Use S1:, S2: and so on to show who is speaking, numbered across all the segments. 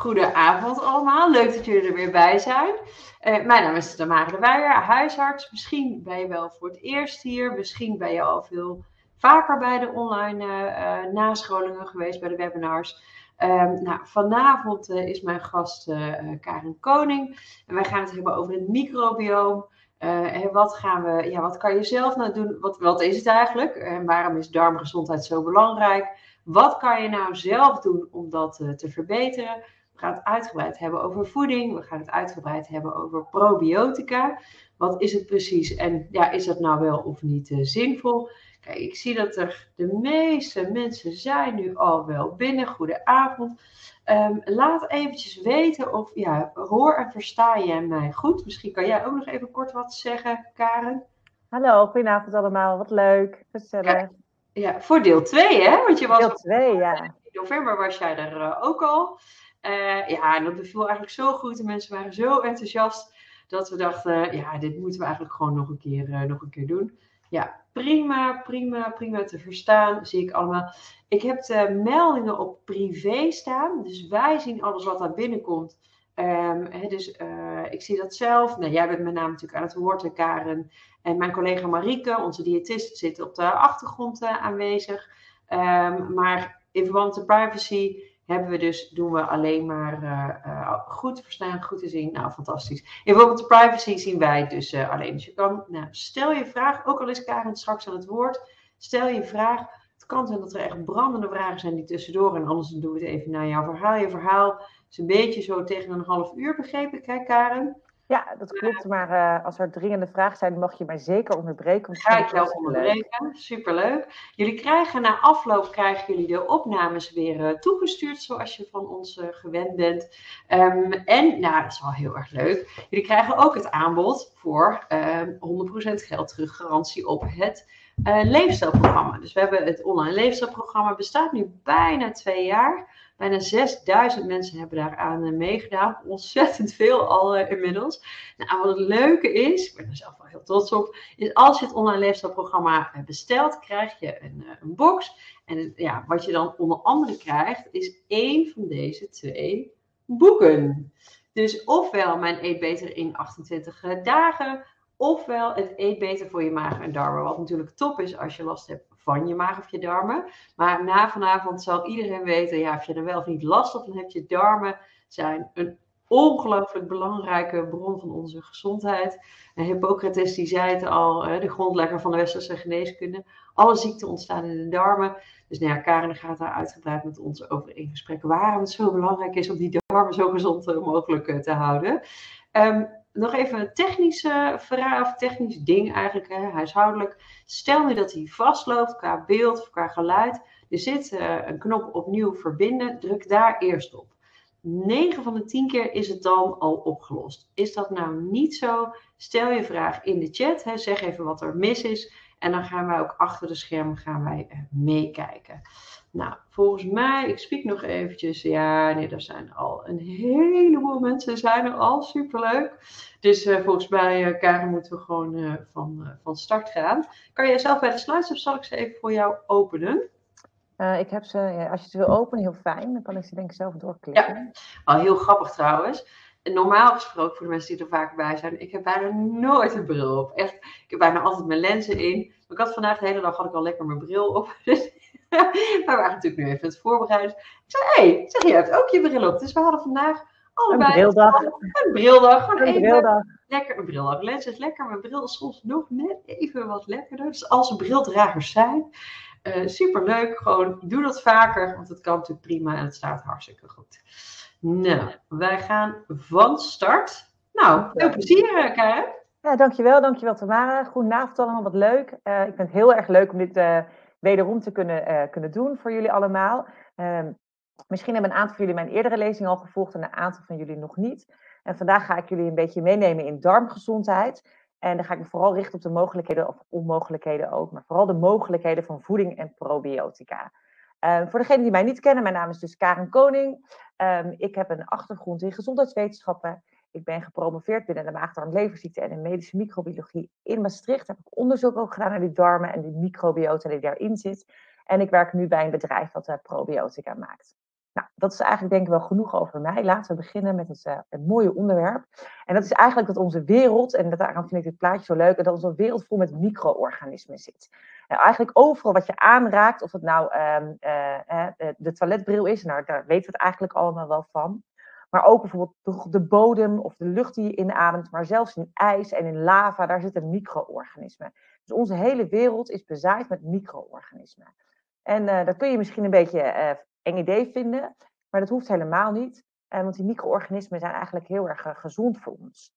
S1: Goedenavond allemaal, leuk dat jullie er weer bij zijn. Uh, mijn naam is Tamara de Weijer, huisarts. Misschien ben je wel voor het eerst hier, misschien ben je al veel vaker bij de online uh, nascholingen geweest, bij de webinars. Um, nou, vanavond is mijn gast Karin Koning en wij gaan het hebben over het microbioom. en wat, gaan we, ja, wat kan je zelf nou doen? Wat, wat is het eigenlijk? En waarom is darmgezondheid zo belangrijk? Wat kan je nou zelf doen om dat te verbeteren? Gaan het uitgebreid hebben over voeding. We gaan het uitgebreid hebben over probiotica. Wat is het precies en ja, is dat nou wel of niet uh, zinvol? Kijk, ik zie dat er de meeste mensen zijn nu al wel binnen. Goedenavond. Um, laat eventjes weten of, ja, hoor en versta je mij goed? Misschien kan jij ook nog even kort wat zeggen, Karen.
S2: Hallo, goedenavond allemaal. Wat leuk. Gezellig. Ja,
S1: ja voor deel 2, hè? Want je was
S2: deel 2, ja.
S1: In november was jij er uh, ook al. Uh, ja, en dat beviel eigenlijk zo goed. De mensen waren zo enthousiast dat we dachten, ja, dit moeten we eigenlijk gewoon nog een keer, uh, nog een keer doen. Ja, prima, prima, prima te verstaan. Zie ik allemaal. Ik heb de meldingen op privé staan. Dus wij zien alles wat daar binnenkomt. Um, dus uh, ik zie dat zelf. Nou, jij bent met name natuurlijk aan het woord, Karen. En mijn collega Marieke, onze diëtist, zit op de achtergrond aanwezig. Um, maar in verband met de privacy hebben we dus, doen we alleen maar uh, goed te verstaan, goed te zien. Nou, fantastisch. In bijvoorbeeld de privacy zien wij dus uh, alleen. Dus je kan, nou, stel je vraag, ook al is Karen straks aan het woord, stel je vraag. Het kan zijn dat er echt brandende vragen zijn die tussendoor, en anders doen we het even naar jouw verhaal. Je verhaal is een beetje zo tegen een half uur, begrepen hè, Karen?
S2: Ja, dat klopt. Maar uh, als er dringende vragen zijn, mag je mij zeker onderbreken.
S1: Ga ik wel onderbreken. Superleuk. Jullie krijgen na afloop krijgen jullie de opnames weer uh, toegestuurd, zoals je van ons uh, gewend bent. Um, en, nou, dat is wel heel erg leuk. Jullie krijgen ook het aanbod voor um, 100% geld terug garantie op het leefstijlprogramma. Dus we hebben het online leefstijlprogramma, bestaat nu bijna twee jaar. Bijna 6000 mensen hebben daaraan uh, meegedaan. Ontzettend veel al uh, inmiddels. Nou, wat het leuke is, ik ben er zelf wel heel trots op, is als je het online leefstijlprogramma uh, bestelt, krijg je een, een box. En ja, wat je dan onder andere krijgt, is één van deze twee boeken. Dus ofwel mijn Eet Beter in 28 dagen, ofwel het Eet Beter voor je maag en darmen. Wat natuurlijk top is als je last hebt van je maag of je darmen. Maar na vanavond zal iedereen weten, ja, of je er wel of niet last hebt. Je darmen zijn een ongelooflijk belangrijke bron van onze gezondheid. En Hippocrates die zei het al, de grondlegger van de westerse geneeskunde. Alle ziekten ontstaan in de darmen. Dus nou ja, Karen gaat daar uitgebreid met ons over in gesprek waarom het zo belangrijk is om die darmen zo gezond mogelijk eh, te houden. Um, nog even een technische vraag, of technisch ding eigenlijk, hè, huishoudelijk. Stel nu dat hij vastloopt qua beeld of qua geluid. Er zit uh, een knop opnieuw verbinden, druk daar eerst op. 9 van de 10 keer is het dan al opgelost. Is dat nou niet zo? Stel je vraag in de chat, hè, zeg even wat er mis is. En dan gaan wij ook achter de schermen gaan wij, uh, meekijken. Nou, volgens mij, ik spreek nog eventjes. Ja, nee, er zijn al een heleboel mensen zijn er al. Superleuk. Dus uh, volgens mij, uh, Karen, moeten we gewoon uh, van, van start gaan. Kan jij zelf bij de slides of zal ik ze even voor jou openen?
S2: ik heb ze, ja, als je ze wil openen, heel fijn. Dan kan ik ze denk ik zelf doorklikken.
S1: Ja, al heel grappig trouwens. Normaal gesproken, voor de mensen die er vaak bij zijn, ik heb bijna nooit een bril op. Echt, ik heb bijna altijd mijn lenzen in. Maar ik had vandaag de hele dag had ik al lekker mijn bril op. Dus we waren natuurlijk nu even het voorbereiden. Ik zei, hé, hey, zeg, je hebt ook je bril op. Dus we hadden vandaag allebei
S2: een brildag.
S1: Een brildag. Gewoon
S2: een
S1: even
S2: brildag.
S1: lekker een brildag. Lens is lekker, mijn bril is soms nog net even wat lekkerder. Dus als er brildragers zijn, uh, superleuk. Gewoon doe dat vaker, want het kan natuurlijk prima en het staat hartstikke goed. Nou, wij gaan van start. Nou, veel plezier, eh, Karen.
S2: Ja, dankjewel. Dankjewel, Tamara. Goedenavond allemaal, wat leuk. Uh, ik vind het heel erg leuk om dit... Uh, wederom te kunnen, uh, kunnen doen voor jullie allemaal. Uh, misschien hebben een aantal van jullie mijn eerdere lezing al gevolgd en een aantal van jullie nog niet. En vandaag ga ik jullie een beetje meenemen in darmgezondheid. En dan ga ik me vooral richten op de mogelijkheden, of onmogelijkheden ook, maar vooral de mogelijkheden van voeding en probiotica. Uh, voor degenen die mij niet kennen, mijn naam is dus Karen Koning. Um, ik heb een achtergrond in gezondheidswetenschappen. Ik ben gepromoveerd binnen de maag-darm-leverziekte en in medische microbiologie in Maastricht. Heb ik onderzoek ook gedaan naar die darmen en die microbiota die daarin zit. En ik werk nu bij een bedrijf dat uh, probiotica maakt. Nou, dat is eigenlijk denk ik wel genoeg over mij. Laten we beginnen met het, uh, mooie onderwerp. En dat is eigenlijk dat onze wereld, en daarom vind ik dit plaatje zo leuk, dat onze wereld vol met micro-organismen zit. Nou, eigenlijk overal wat je aanraakt, of het nou um, uh, de toiletbril is, nou, daar weten we het eigenlijk allemaal wel van. Maar ook bijvoorbeeld de bodem of de lucht die je inademt, maar zelfs in ijs en in lava, daar zitten micro-organismen. Dus onze hele wereld is bezaaid met micro-organismen. En uh, dat kun je misschien een beetje uh, eng idee vinden, maar dat hoeft helemaal niet. Uh, want die micro-organismen zijn eigenlijk heel erg gezond voor ons.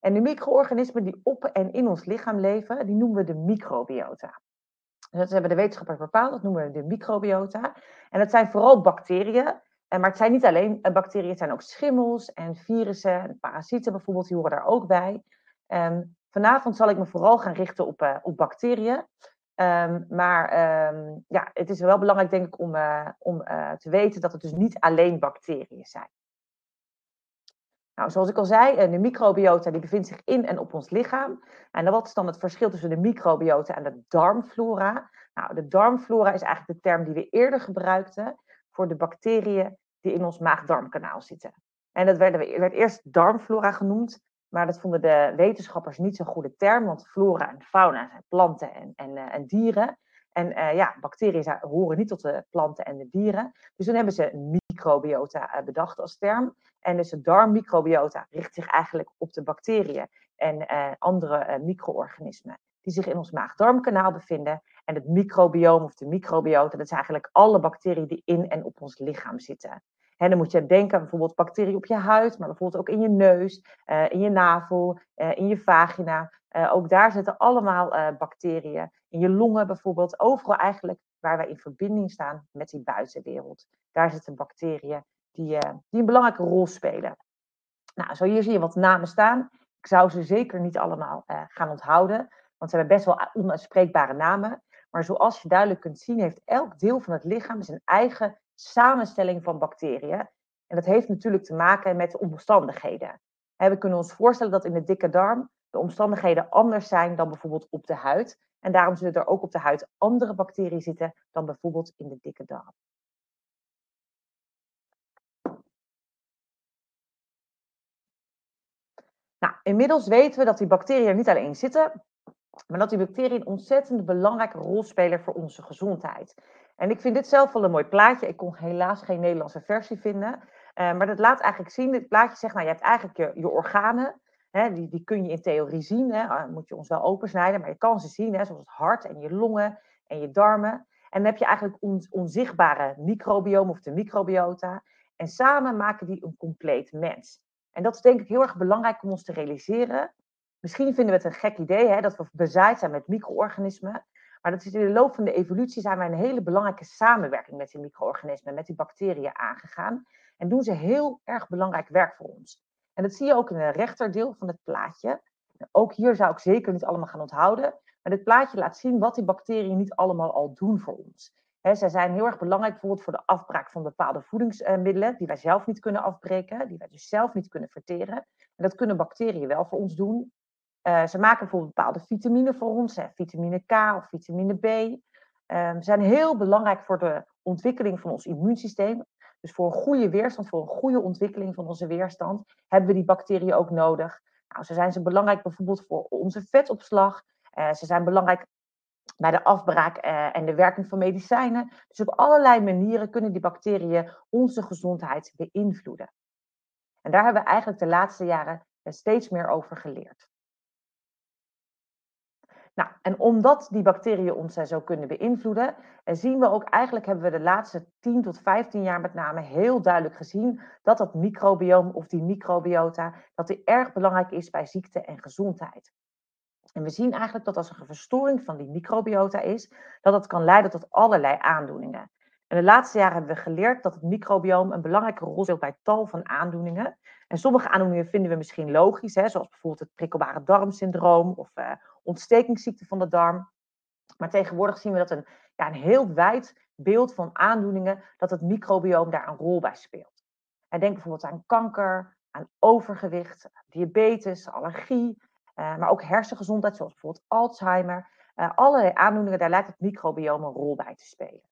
S2: En de micro-organismen die op en in ons lichaam leven, die noemen we de microbiota. Dat hebben de wetenschappers bepaald, dat noemen we de microbiota. En dat zijn vooral bacteriën, maar het zijn niet alleen bacteriën, het zijn ook schimmels en virussen en parasieten bijvoorbeeld, die horen daar ook bij. Um, vanavond zal ik me vooral gaan richten op, uh, op bacteriën. Um, maar um, ja, het is wel belangrijk, denk ik, om, om te weten dat het dus niet alleen bacteriën zijn. Nou, zoals ik al zei, de microbiota die bevindt zich in en op ons lichaam. En wat is dan het verschil tussen de microbiota en de darmflora? Nou, de darmflora is eigenlijk de term die we eerder gebruikten voor de bacteriën die in ons maag-darmkanaal zitten. En dat werd, werd eerst darmflora genoemd, maar dat vonden de wetenschappers niet zo'n goede term, want flora en fauna zijn planten en, en, uh, en dieren. En uh, ja, bacteriën horen niet tot de planten en de dieren. Dus toen hebben ze microbiota uh, bedacht als term. En dus de darmmicrobiota richt zich eigenlijk op de bacteriën en andere micro-organismen die zich in ons maag-darmkanaal bevinden. En het microbioom of de microbiota, dat zijn eigenlijk alle bacteriën die in en op ons lichaam zitten. En dan moet je denken aan bijvoorbeeld bacteriën op je huid, maar bijvoorbeeld ook in je neus, uh, in je navel, uh, in je vagina. Uh, ook daar zitten allemaal bacteriën. In je longen bijvoorbeeld. Overal eigenlijk waar wij in verbinding staan met die buitenwereld. Daar zitten bacteriën die, die een belangrijke rol spelen. Nou, zo hier zie je wat namen staan. Ik zou ze zeker niet allemaal gaan onthouden, want ze hebben best wel onuitspreekbare namen. Maar zoals je duidelijk kunt zien, heeft elk deel van het lichaam zijn eigen samenstelling van bacteriën. En dat heeft natuurlijk te maken met de omstandigheden. We kunnen ons voorstellen dat in de dikke darm de omstandigheden anders zijn dan bijvoorbeeld op de huid. En daarom zullen er ook op de huid andere bacteriën zitten dan bijvoorbeeld in de dikke darm. Nou, inmiddels weten we dat die bacteriën er niet alleen zitten, maar dat die bacteriën een ontzettend belangrijke rol spelen voor onze gezondheid. En ik vind dit zelf wel een mooi plaatje. Ik kon helaas geen Nederlandse versie vinden. Uh, maar dat laat eigenlijk zien, dit plaatje zegt, nou je hebt eigenlijk je, je organen. Hè, die, die kun je in theorie zien. Hè, uh, moet je ons wel opensnijden, maar je kan ze zien. Hè, zoals het hart en je longen en je darmen. En dan heb je eigenlijk on, onzichtbare microbioom of de microbiota. En samen maken die een compleet mens. En dat is denk ik heel erg belangrijk om ons te realiseren. Misschien vinden we het een gek idee hè, dat we bezaaid zijn met micro-organismen. Maar dat is in de loop van de evolutie zijn wij een hele belangrijke samenwerking met die micro-organismen, met die bacteriën aangegaan. En doen ze heel erg belangrijk werk voor ons. En dat zie je ook in het rechterdeel van het plaatje. Ook hier zou ik zeker niet allemaal gaan onthouden. Maar dit plaatje laat zien wat die bacteriën niet allemaal al doen voor ons. He, zij zijn heel erg belangrijk bijvoorbeeld voor de afbraak van bepaalde voedingsmiddelen die wij zelf niet kunnen afbreken, die wij dus zelf niet kunnen verteren. En dat kunnen bacteriën wel voor ons doen. Uh, ze maken bijvoorbeeld bepaalde vitamine voor ons, vitamine K of vitamine B. Um, zijn heel belangrijk voor de ontwikkeling van ons immuunsysteem. Dus voor een goede weerstand, voor een goede ontwikkeling van onze weerstand, hebben we die bacteriën ook nodig. Nou, ze zijn ze belangrijk bijvoorbeeld voor onze vetopslag. Uh, ze zijn belangrijk bij de afbraak uh, en de werking van medicijnen. Dus op allerlei manieren kunnen die bacteriën onze gezondheid beïnvloeden. En daar hebben we eigenlijk de laatste jaren steeds meer over geleerd. Nou, en omdat die bacteriën ons zo kunnen beïnvloeden, eh, zien we ook eigenlijk hebben we de laatste 10 tot 15 jaar met name heel duidelijk gezien dat dat microbioom of die microbiota, dat die erg belangrijk is bij ziekte en gezondheid. En we zien eigenlijk dat als er een verstoring van die microbiota is, dat dat kan leiden tot allerlei aandoeningen. En de laatste jaren hebben we geleerd dat het microbioom een belangrijke rol speelt bij tal van aandoeningen. En sommige aandoeningen vinden we misschien logisch, hè, zoals bijvoorbeeld het prikkelbare darmsyndroom of uh, ontstekingsziekte van de darm. Maar tegenwoordig zien we dat een, ja, een heel wijd beeld van aandoeningen, dat het microbioom daar een rol bij speelt. En denk bijvoorbeeld aan kanker, aan overgewicht, diabetes, allergie, uh, maar ook hersengezondheid, zoals bijvoorbeeld Alzheimer. Uh, allerlei aandoeningen, daar lijkt het microbioom een rol bij te spelen.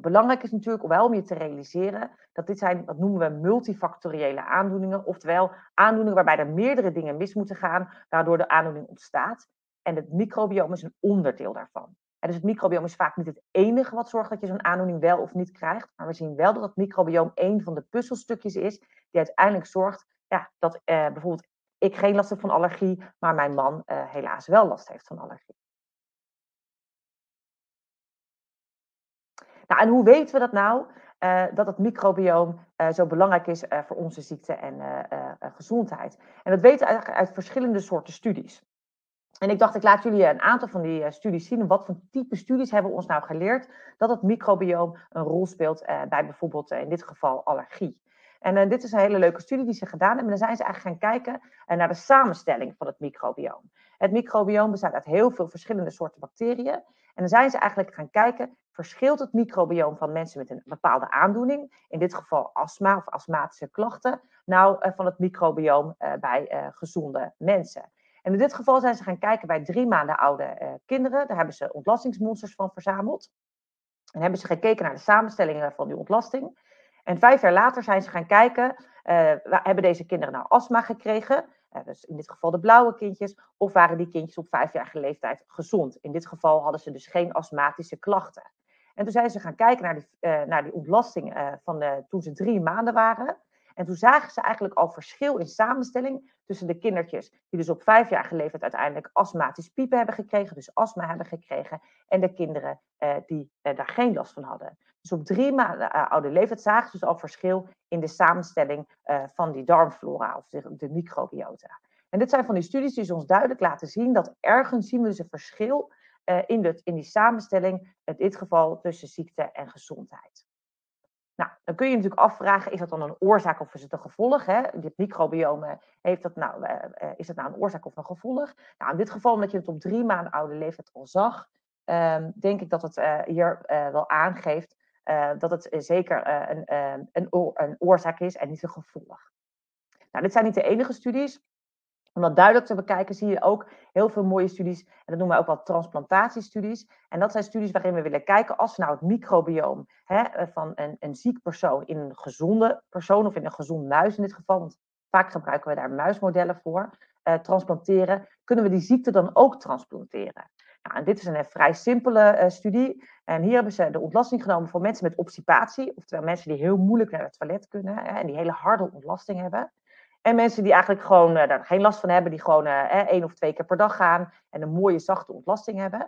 S2: Belangrijk is natuurlijk wel om je te realiseren dat dit zijn, dat noemen we multifactoriële aandoeningen, oftewel aandoeningen waarbij er meerdere dingen mis moeten gaan, waardoor de aandoening ontstaat. En het microbiome is een onderdeel daarvan. Dus het microbiome is vaak niet het enige wat zorgt dat je zo'n aandoening wel of niet krijgt, maar we zien wel dat het microbiome een van de puzzelstukjes is die uiteindelijk zorgt ja, dat eh, bijvoorbeeld ik geen last heb van allergie, maar mijn man uh, helaas wel last heeft van allergie. Nou, en hoe weten we dat nou? Uh, dat het microbioom uh, zo belangrijk is uh, voor onze ziekte en gezondheid. En dat weten we eigenlijk uit verschillende soorten studies. En ik dacht, ik laat jullie een aantal van die studies zien. Wat voor type studies hebben we ons nou geleerd dat het microbioom een rol speelt bij bijvoorbeeld in dit geval allergie. En dit is een hele leuke studie die ze gedaan hebben. En dan zijn ze eigenlijk gaan kijken naar de samenstelling van het microbioom. Het microbioom bestaat uit heel veel verschillende soorten bacteriën. En dan zijn ze eigenlijk gaan kijken, verschilt het microbioom van mensen met een bepaalde aandoening, in dit geval astma of astmatische klachten, nou eh, van het microbioom eh, bij uh, gezonde mensen. En in dit geval zijn ze gaan kijken bij drie maanden oude kinderen. Daar hebben ze ontlastingsmonsters van verzameld. En hebben ze gekeken naar de samenstellingen van die ontlasting. En vijf jaar later zijn ze gaan kijken, hebben deze kinderen nou astma gekregen? dus in dit geval de blauwe kindjes, of waren die kindjes op vijfjarige leeftijd gezond? In dit geval hadden ze dus geen astmatische klachten. En toen zijn ze gaan kijken naar die, uh, naar die ontlasting uh, van de, toen ze drie maanden waren. En toen zagen ze eigenlijk al verschil in samenstelling tussen de kindertjes die dus op vijfjarige leeftijd uiteindelijk astmatisch piepen hebben gekregen, dus astma hebben gekregen, en de kinderen uh, die daar geen last van hadden. Dus op drie maanden oude leeftijd zagen ze dus al verschil in de samenstelling van die darmflora of de, de microbiota. En dit zijn van die studies die ons duidelijk laten zien dat ergens zien we dus een verschil uh, in, in die samenstelling, in dit geval tussen ziekte en gezondheid. Nou, dan kun je je natuurlijk afvragen, is dat dan een oorzaak of is het een gevolg? Hè? Dit microbiome, heeft dat nou, uh, is dat nou een oorzaak of een gevolg? Nou, in dit geval, omdat je het op drie maanden oude leeftijd al zag, um, denk ik dat het hier wel aangeeft dat het zeker een, een, een oorzaak is en niet een gevolg. Nou, dit zijn niet de enige studies. Om dat duidelijk te bekijken zie je ook heel veel mooie studies. En dat noemen we ook wel transplantatiestudies. En dat zijn studies waarin we willen kijken als we nou het microbioom hè, eh, van een, een ziek persoon in een gezonde persoon of in een gezond muis in dit geval, want vaak gebruiken we daar muismodellen voor, uh, transplanteren, kunnen we die ziekte dan ook transplanteren. Nou, en dit is een eh, vrij simpele uh, studie. En hier hebben ze de ontlasting genomen voor mensen met obstipatie, oftewel mensen die heel moeilijk naar het toilet kunnen hè, en die hele harde ontlasting hebben. En mensen die eigenlijk gewoon uh, daar geen last van hebben, die gewoon uh, één of twee keer per dag gaan en een mooie zachte ontlasting hebben.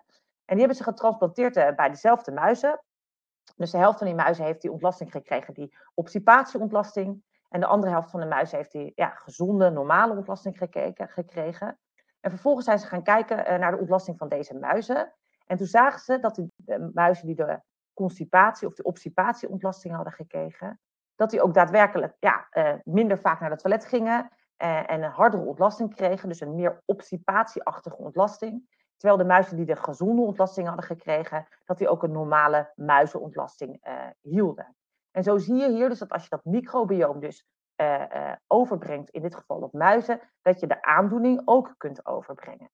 S2: En die hebben ze getransplanteerd uh, bij dezelfde muizen. Dus de helft van die muizen heeft die ontlasting gekregen, die obstipatieontlasting. En de andere helft van de muizen heeft die ja, gezonde, normale ontlasting gekregen. En vervolgens zijn ze gaan kijken naar de ontlasting van deze muizen. En toen zagen ze dat de muizen die de constipatie of de obstipatieontlasting hadden gekregen, dat die ook daadwerkelijk ja, uh, minder vaak naar het toilet gingen uh, en een hardere ontlasting kregen, dus een meer obstipatieachtige ontlasting. Terwijl de muizen die de gezonde ontlasting hadden gekregen, dat die ook een normale muizenontlasting uh, hielden. En zo zie je hier dus dat als je dat microbioom dus overbrengt, in dit geval op muizen, dat je de aandoening ook kunt overbrengen.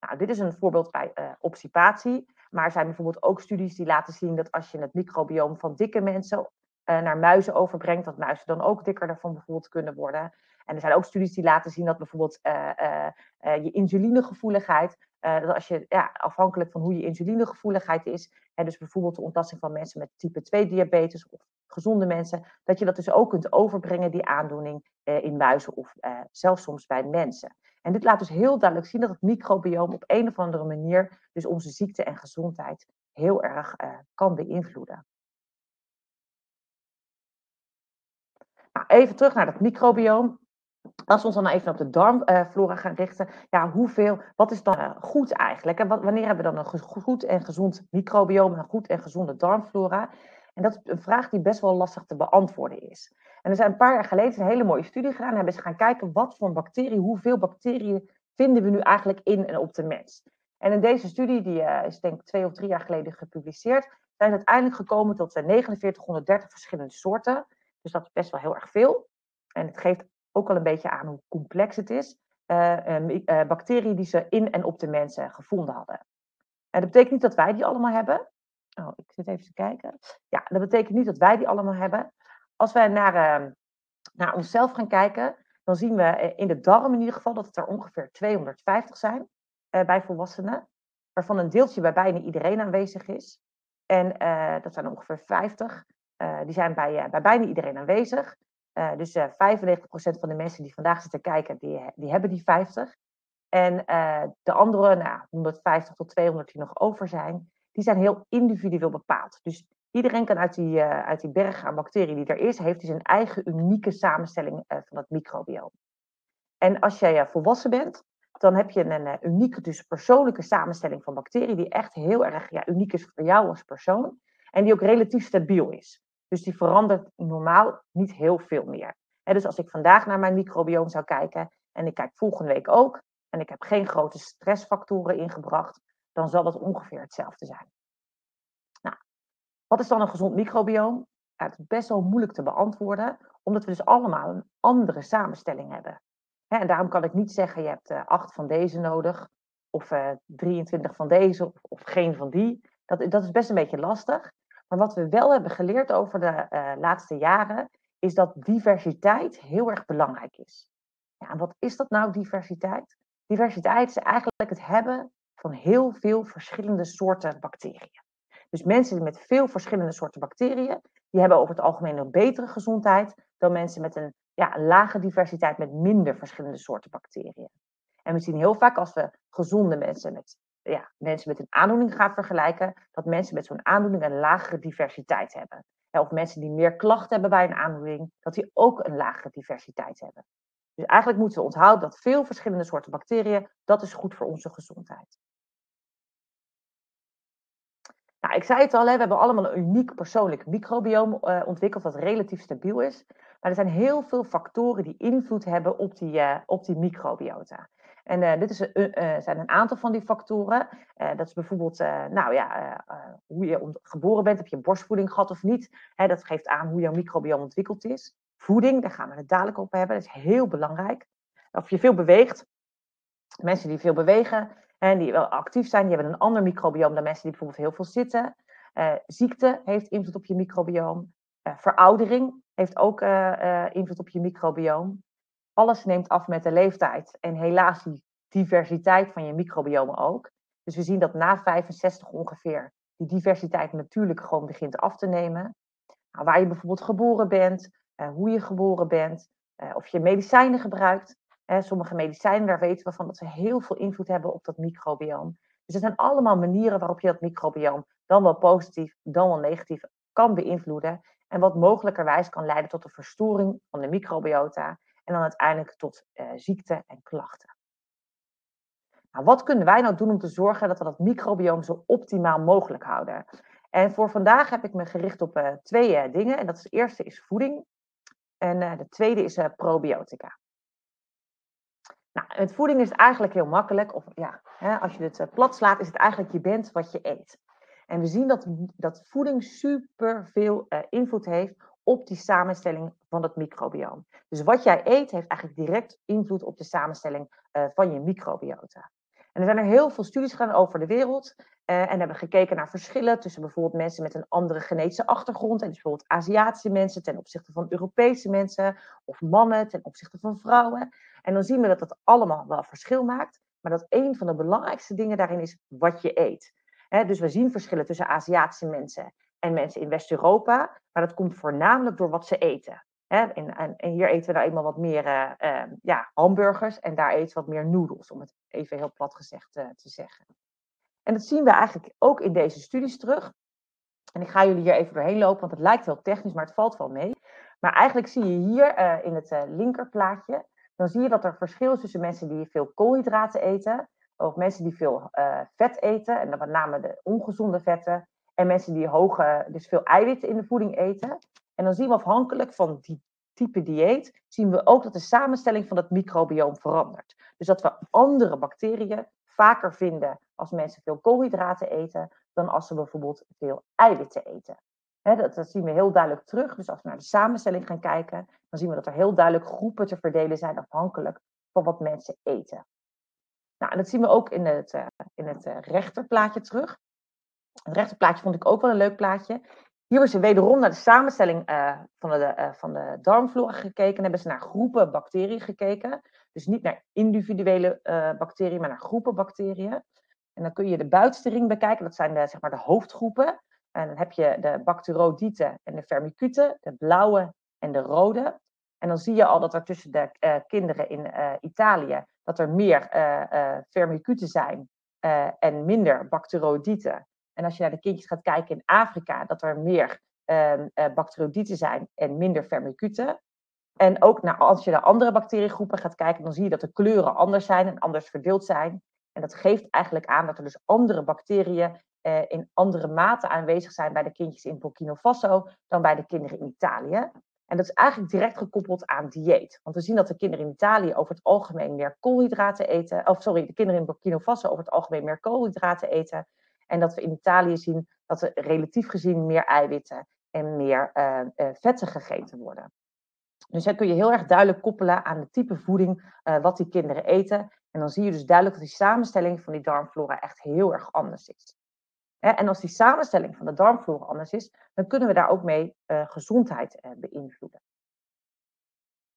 S2: Nou, dit is een voorbeeld bij obstipatie, maar er zijn bijvoorbeeld ook studies die laten zien dat als je het microbioom van dikke mensen uh, naar muizen overbrengt, dat muizen dan ook dikker daarvan bijvoorbeeld kunnen worden. En er zijn ook studies die laten zien dat bijvoorbeeld uh, uh, je insulinegevoeligheid, dat als je ja, afhankelijk van hoe je insulinegevoeligheid is, hè, dus bijvoorbeeld de ontlasting van mensen met type 2 diabetes of gezonde mensen, dat je dat dus ook kunt overbrengen, die aandoening, in muizen of zelfs soms bij mensen. En dit laat dus heel duidelijk zien dat het microbioom op een of andere manier dus onze ziekte en gezondheid heel erg kan beïnvloeden. Even terug naar het microbioom. Als we ons dan even op de darmflora gaan richten, ja, hoeveel, wat is dan eh, goed eigenlijk? En wanneer hebben we dan een goed en gezond microbioom en een goed en gezonde darmflora? En dat is een vraag die best wel lastig te beantwoorden is. En er zijn een paar jaar geleden een hele mooie studie gedaan. En hebben ze gaan kijken wat voor bacteriën, hoeveel bacteriën vinden we nu eigenlijk in en op de mens. En in deze studie, die uh, is denk ik twee of drie jaar geleden gepubliceerd, zijn ze uiteindelijk gekomen tot 4930 verschillende soorten. Dus dat is best wel heel erg veel. En het geeft ook al een beetje aan hoe complex het is. Uh, uh, bacteriën die ze in en op de mensen gevonden hadden. En dat betekent niet dat wij die allemaal hebben. Oh, ik zit even te kijken. Ja, dat betekent niet dat wij die allemaal hebben. Als wij naar, ehm, naar onszelf gaan kijken, dan zien we eh, in de darm in ieder geval dat het er ongeveer 250 zijn bij volwassenen. Waarvan een deeltje bij bijna iedereen aanwezig is. En dat zijn ongeveer 50. Die zijn bij, bij bijna iedereen aanwezig. dus 95% van de mensen die vandaag zitten kijken, die, die hebben die 50. En de andere, nou, 150 tot 200 die nog over zijn, die zijn heel individueel bepaald. Dus iedereen kan uit die, uit die berg aan bacteriën die er is, heeft dus een eigen unieke samenstelling van het microbioom. En als jij volwassen bent, dan heb je een unieke, dus persoonlijke samenstelling van bacteriën, die echt heel erg ja, uniek is voor jou als persoon. En die ook relatief stabiel is. Dus die verandert normaal niet heel veel meer. Dus als ik vandaag naar mijn microbioom zou kijken, en ik kijk volgende week ook, en ik heb geen grote stressfactoren ingebracht, dan zal dat ongeveer hetzelfde zijn. Nou, wat is dan een gezond microbioom? Ja, het is best wel moeilijk te beantwoorden, omdat we dus allemaal een andere samenstelling hebben. en daarom kan ik niet zeggen, je hebt uh, acht van deze nodig, of uh, eh, 23 van deze, of, of, geen van die. Dat, dat is best een beetje lastig. Maar wat we wel hebben geleerd over de uh, laatste jaren, is dat diversiteit heel erg belangrijk is. Ja, en wat is dat nou, diversiteit? Diversiteit is eigenlijk het hebben van heel veel verschillende soorten bacteriën. Dus mensen met veel verschillende soorten bacteriën, die hebben over het algemeen een betere gezondheid dan mensen met een, ja, lage diversiteit met minder verschillende soorten bacteriën. En we zien heel vaak als we gezonde mensen met, ja, mensen met een aandoening gaan vergelijken, dat mensen met zo'n aandoening een lagere diversiteit hebben. Of mensen die meer klachten hebben bij een aandoening, dat die ook een lagere diversiteit hebben. Dus eigenlijk moeten we onthouden dat veel verschillende soorten bacteriën, dat is goed voor onze gezondheid. Nou, ik zei het al, we hebben allemaal een uniek persoonlijk microbioom uh, ontwikkeld dat relatief stabiel is. Maar er zijn heel veel factoren die invloed hebben op die, uh, op die microbiota. En uh, dit is, zijn een aantal van die factoren. dat is bijvoorbeeld, nou ja, hoe je geboren bent, heb je borstvoeding gehad of niet. Dat geeft aan hoe jouw microbioom ontwikkeld is. Voeding, daar gaan we het dadelijk op hebben, dat is heel belangrijk. Of je veel beweegt. Mensen die veel bewegen, en die wel actief zijn, die hebben een ander microbioom dan mensen die bijvoorbeeld heel veel zitten. Ziekte heeft invloed op je microbioom. Veroudering heeft ook invloed op je microbioom. Alles neemt af met de leeftijd. En helaas die diversiteit van je microbioom ook. Dus we zien dat na 65 ongeveer die diversiteit natuurlijk gewoon begint af te nemen. Nou, waar je bijvoorbeeld geboren bent, hoe je geboren bent, of je medicijnen gebruikt sommige medicijnen, daar weten we van dat ze heel veel invloed hebben op dat microbioom. Dus er zijn allemaal manieren waarop je dat microbioom dan wel positief, dan wel negatief kan beïnvloeden. En wat mogelijkerwijs kan leiden tot een verstoring van de microbiota en dan uiteindelijk tot uh, ziekte en klachten. Nou, wat kunnen wij nou doen om te zorgen dat we dat microbioom zo optimaal mogelijk houden? En voor vandaag heb ik me gericht op uh, twee uh, dingen. En dat is, de eerste is voeding. En de tweede is probiotica. Nou, met voeding is eigenlijk heel makkelijk. Of ja, hè, als je het eh, plat slaat, is het eigenlijk je bent wat je eet. En we zien dat, dat voeding super veel uh, invloed heeft op die samenstelling van het microbioom. Dus wat jij eet heeft eigenlijk direct invloed op de samenstelling uh, van je microbiota. En er zijn er heel veel studies gedaan over de wereld. Uh, en hebben gekeken naar verschillen tussen bijvoorbeeld mensen met een andere genetische achtergrond. En dus bijvoorbeeld Aziatische mensen ten opzichte van Europese mensen. Of mannen ten opzichte van vrouwen. En dan zien we dat dat allemaal wel verschil maakt. Maar dat een van de belangrijkste dingen daarin is wat je eet. dus we zien verschillen tussen Aziatische mensen en mensen in West-Europa. Maar dat komt voornamelijk door wat ze eten. en, en, hier eten we nou eenmaal wat meer uh, ja, hamburgers en daar eten we wat meer noedels, om het even heel plat gezegd uh, te zeggen. En dat zien we eigenlijk ook in deze studies terug. En ik ga jullie hier even doorheen lopen, want het lijkt heel technisch, maar het valt wel mee. Maar eigenlijk zie je hier uh, in het linkerplaatje, dan zie je dat er verschil is tussen mensen die veel koolhydraten eten, of mensen die veel vet eten, en dan met name de ongezonde vetten, en mensen die hoge, dus veel eiwitten in de voeding eten. En dan zien we afhankelijk van die type dieet, zien we ook dat de samenstelling van het microbioom verandert. Dus dat we andere bacteriën vaker vinden als mensen veel koolhydraten eten, dan als ze bijvoorbeeld veel eiwitten eten. dat, zien we heel duidelijk terug. Dus als we naar de samenstelling gaan kijken, dan zien we dat er heel duidelijk groepen te verdelen zijn afhankelijk van wat mensen eten. Nou, en dat zien we ook in het, uh, in het uh, rechterplaatje terug. Het rechterplaatje vond ik ook wel een leuk plaatje. Hier is ze wederom naar de samenstelling van, de, van de darmflora gekeken. En hebben ze naar groepen bacteriën gekeken. Dus niet naar individuele bacteriën, maar naar groepen bacteriën. En dan kun je de buitenste ring bekijken. Dat zijn de, zeg maar, de hoofdgroepen. En dan heb je de Bacteroidieten en de Firmicuten, de blauwe en de rode. En dan zie je al dat er tussen de uh, kinderen in uh, Italië dat er meer uh, Firmicuten zijn en minder Bacteroidieten. En als je naar de kindjes gaat kijken in Afrika, dat er meer ehm, Bacteroidieten zijn en minder Firmicuten. En ook als je naar andere bacteriegroepen gaat kijken, dan zie je dat de kleuren anders zijn en anders verdeeld zijn. En dat geeft eigenlijk aan dat er dus andere bacteriën eh, in andere mate aanwezig zijn bij de kindjes in Burkina Faso dan bij de kinderen in Italië. En dat is eigenlijk direct gekoppeld aan dieet. Want we zien dat de kinderen in Italië over het algemeen meer koolhydraten eten. Of sorry, de kinderen in Burkina Faso over het algemeen meer koolhydraten eten. En dat we in Italië zien dat er relatief gezien meer eiwitten en meer uh, uh, vetten gegeten worden. Dus dat kun je heel erg duidelijk koppelen aan de type voeding uh, wat die kinderen eten. En dan zie je dus duidelijk dat die samenstelling van die darmflora echt heel erg anders is. En als die samenstelling van de darmflora anders is, dan kunnen we daar ook mee gezondheid beïnvloeden.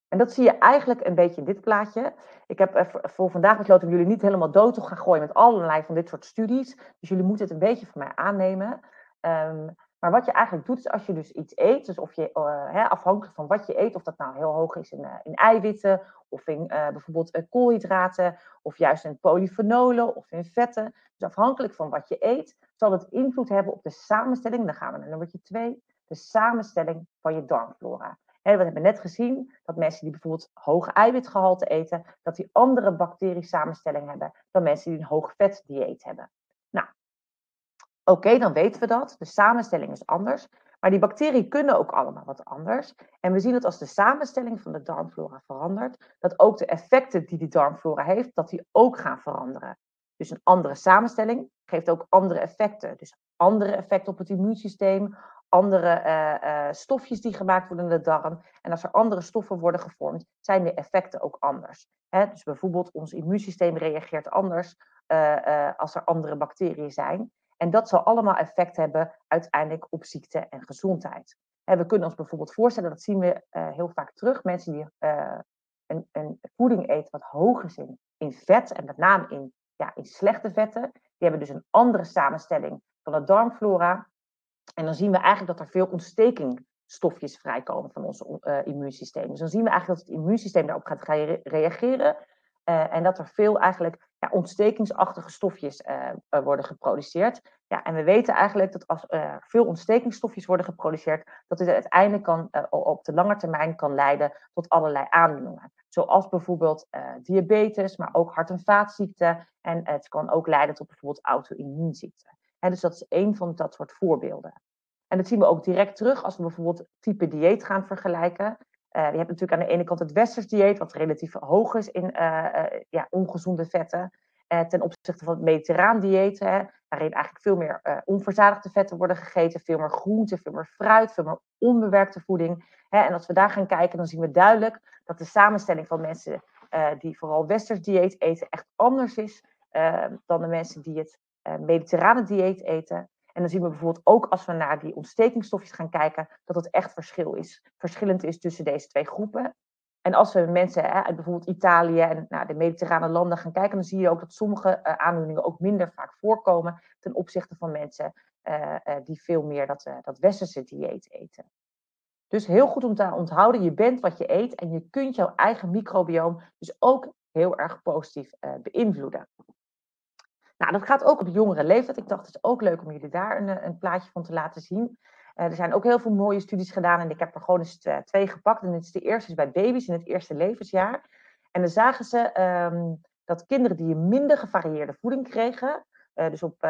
S2: En dat zie je eigenlijk een beetje in dit plaatje. Ik heb voor vandaag besloten om jullie niet helemaal dood te gaan gooien met allerlei van dit soort studies. Dus jullie moeten het een beetje van mij aannemen. Um, maar wat je eigenlijk doet, is als je dus iets eet, dus of je, uh, afhankelijk van wat je eet, of dat nou heel hoog is in, uh, in eiwitten, of in uh, bijvoorbeeld koolhydraten, of juist in polyfenolen, of in vetten. Dus afhankelijk van wat je eet, zal het invloed hebben op de samenstelling. Dan gaan we naar nummer twee, de samenstelling van je darmflora. We hebben net gezien dat mensen die bijvoorbeeld hoog eiwitgehalte eten, dat die andere bacteriesamenstelling hebben dan mensen die een hoog vetdieet hebben. Oké, dan weten we dat. De samenstelling is anders. Maar die bacteriën kunnen ook allemaal wat anders. En we zien dat als de samenstelling van de darmflora verandert, dat ook de effecten die die darmflora heeft, dat die ook gaan veranderen. Dus een andere samenstelling geeft ook andere effecten. Dus andere effecten op het immuunsysteem, andere uh, stofjes die gemaakt worden in de darm. En als er andere stoffen worden gevormd, zijn de effecten ook anders. Hè? Dus bijvoorbeeld ons immuunsysteem reageert anders uh, als er andere bacteriën zijn. En dat zal allemaal effect hebben uiteindelijk op ziekte en gezondheid. we kunnen ons bijvoorbeeld voorstellen, dat zien we heel vaak terug, mensen die een, een, voeding eten wat hoog is in, in vet, en met name in, ja, in slechte vetten, die hebben dus een andere samenstelling van de darmflora. En dan zien we eigenlijk dat er veel ontstekingstofjes vrijkomen van ons uh, immuunsysteem. Dus dan zien we eigenlijk dat het immuunsysteem daarop gaat reageren. Uh, en dat er veel eigenlijk ja, ontstekingsachtige stofjes uh, worden geproduceerd. Ja, en we weten eigenlijk dat als er veel ontstekingsstofjes worden geproduceerd, dat dit uiteindelijk kan, op de lange termijn kan leiden tot allerlei aandoeningen. Zoals bijvoorbeeld diabetes, maar ook hart- en vaatziekten. En het kan ook leiden tot bijvoorbeeld auto-immuunziekten. Dus dat is één van dat soort voorbeelden. En dat zien we ook direct terug als we bijvoorbeeld type dieet gaan vergelijken. Uh, je hebt natuurlijk aan de ene kant het westers dieet, wat relatief hoog is in uh, uh, ja, ongezonde vetten. ten opzichte van het mediterraan dieet, hè, waarin eigenlijk veel meer onverzadigde vetten worden gegeten, veel meer groente, veel meer fruit, veel meer onbewerkte voeding. Hè. En als we daar gaan kijken, dan zien we duidelijk dat de samenstelling van mensen die vooral westers dieet eten echt anders is dan de mensen die het mediterrane dieet eten. En dan zien we bijvoorbeeld ook als we naar die ontstekingsstofjes gaan kijken, dat het echt verschil is, verschillend is tussen deze twee groepen. En als we mensen hè, uit bijvoorbeeld Italië en nou, de mediterrane landen gaan kijken, dan zie je ook dat sommige uh, aandoeningen ook minder vaak voorkomen ten opzichte van mensen uh, die veel meer dat, dat westerse dieet eten. Dus heel goed om te onthouden, je bent wat je eet en je kunt jouw eigen microbioom dus ook heel erg positief beïnvloeden. Nou, dat gaat ook op jongere leeftijd. Ik dacht, het is ook leuk om jullie daar een, een plaatje van te laten zien. Uh, er zijn ook heel veel mooie studies gedaan en ik heb er gewoon eens twee gepakt. En dit is de eerste is bij baby's in het eerste levensjaar. En dan zagen ze um, dat kinderen die een minder gevarieerde voeding kregen, uh, dus op,